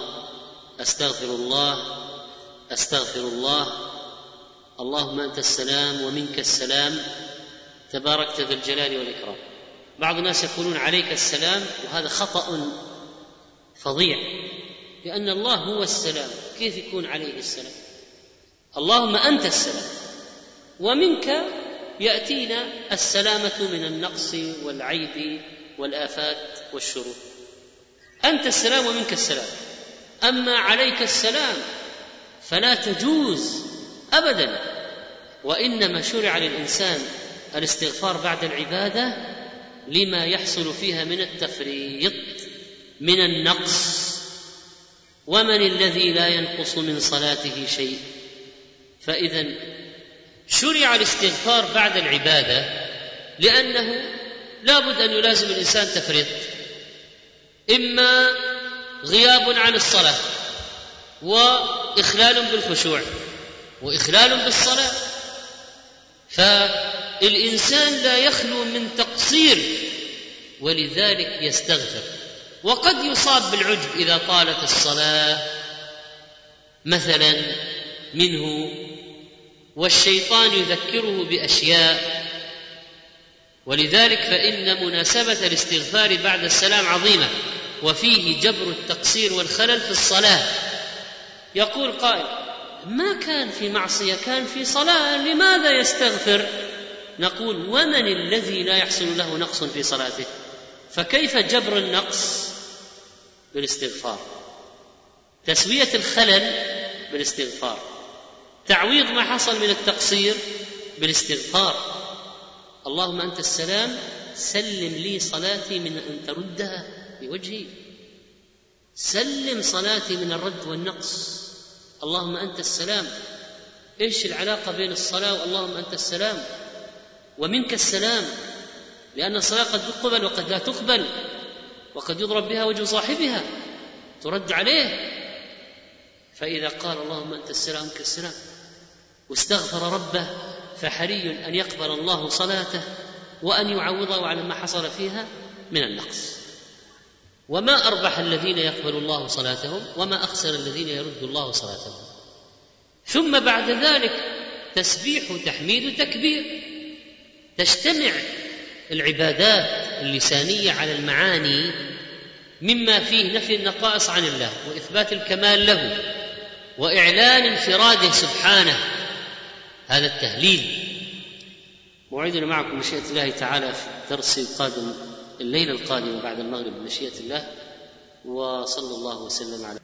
أستغفر الله أستغفر الله. اللهم أنت السلام ومنك السلام. تباركت ذا الجلال والإكرام. بعض الناس يقولون عليك السلام وهذا خطأ فظيع لأن الله هو السلام. كيف يكون عليه السلام؟ اللهم أنت السلام ومنك يأتينا السلامة من النقص والعيب والآفات والشرور. أنت السلام ومنك السلام. أما عليك السلام فلا تجوز أبدا وإنما شرع للإنسان الاستغفار بعد العبادة لما يحصل فيها من التفريط من النقص ومن الذي لا ينقص من صلاته شيء. فإذا شرع الاستغفار بعد العبادة لأنه لابد أن يلازم الإنسان تفريط. إما غياب عن الصلاة وإخلال بالخشوع وإخلال بالصلاة. فالانسان لا يخلو من تقصير ولذلك يستغفر. وقد يصاب بالعجب إذا طالت الصلاة. مثلا منه والشيطان يذكره بأشياء. ولذلك فإن مناسبة الاستغفار بعد السلام عظيمة. وفيه جبر التقصير والخلل في الصلاة. يقول قائل ما كان في معصية كان في صلاة لماذا يستغفر؟ نقول ومن الذي لا يحصل له نقص في صلاته؟ فكيف جبر النقص؟ بالاستغفار. تسوية الخلل بالاستغفار. تعويض ما حصل من التقصير بالاستغفار. اللهم أنت السلام سلم لي صلاتي من أن تردها بوجهي. سلم صلاتي من الرد والنقص. اللهم أنت السلام. إيش العلاقة بين الصلاة واللهم أنت السلام؟ ومنك السلام لأن الصلاة قد تقبل وقد لا تقبل وقد يضرب بها وجه صاحبها ترد عليه. فإذا قال اللهم أنت السلام منك السلام واستغفر ربه فحري أن يقبل الله صلاته وأن يعوضه على ما حصل فيها من النقص. وما أربح الذين يقبل الله صلاتهم وما أخسر الذين يرد الله صلاتهم. ثم بعد ذلك تسبيح تحميد تكبير تجتمع العبادات اللسانية على المعاني مما فيه نفي النقائص عن الله وإثبات الكمال له وإعلان انفراده سبحانه. هذا التهليل. موعدنا معكم مشيئة الله تعالى في الدرس القادم الليلة القادمة بعد المغرب بمشيئة الله وصلى الله وسلم على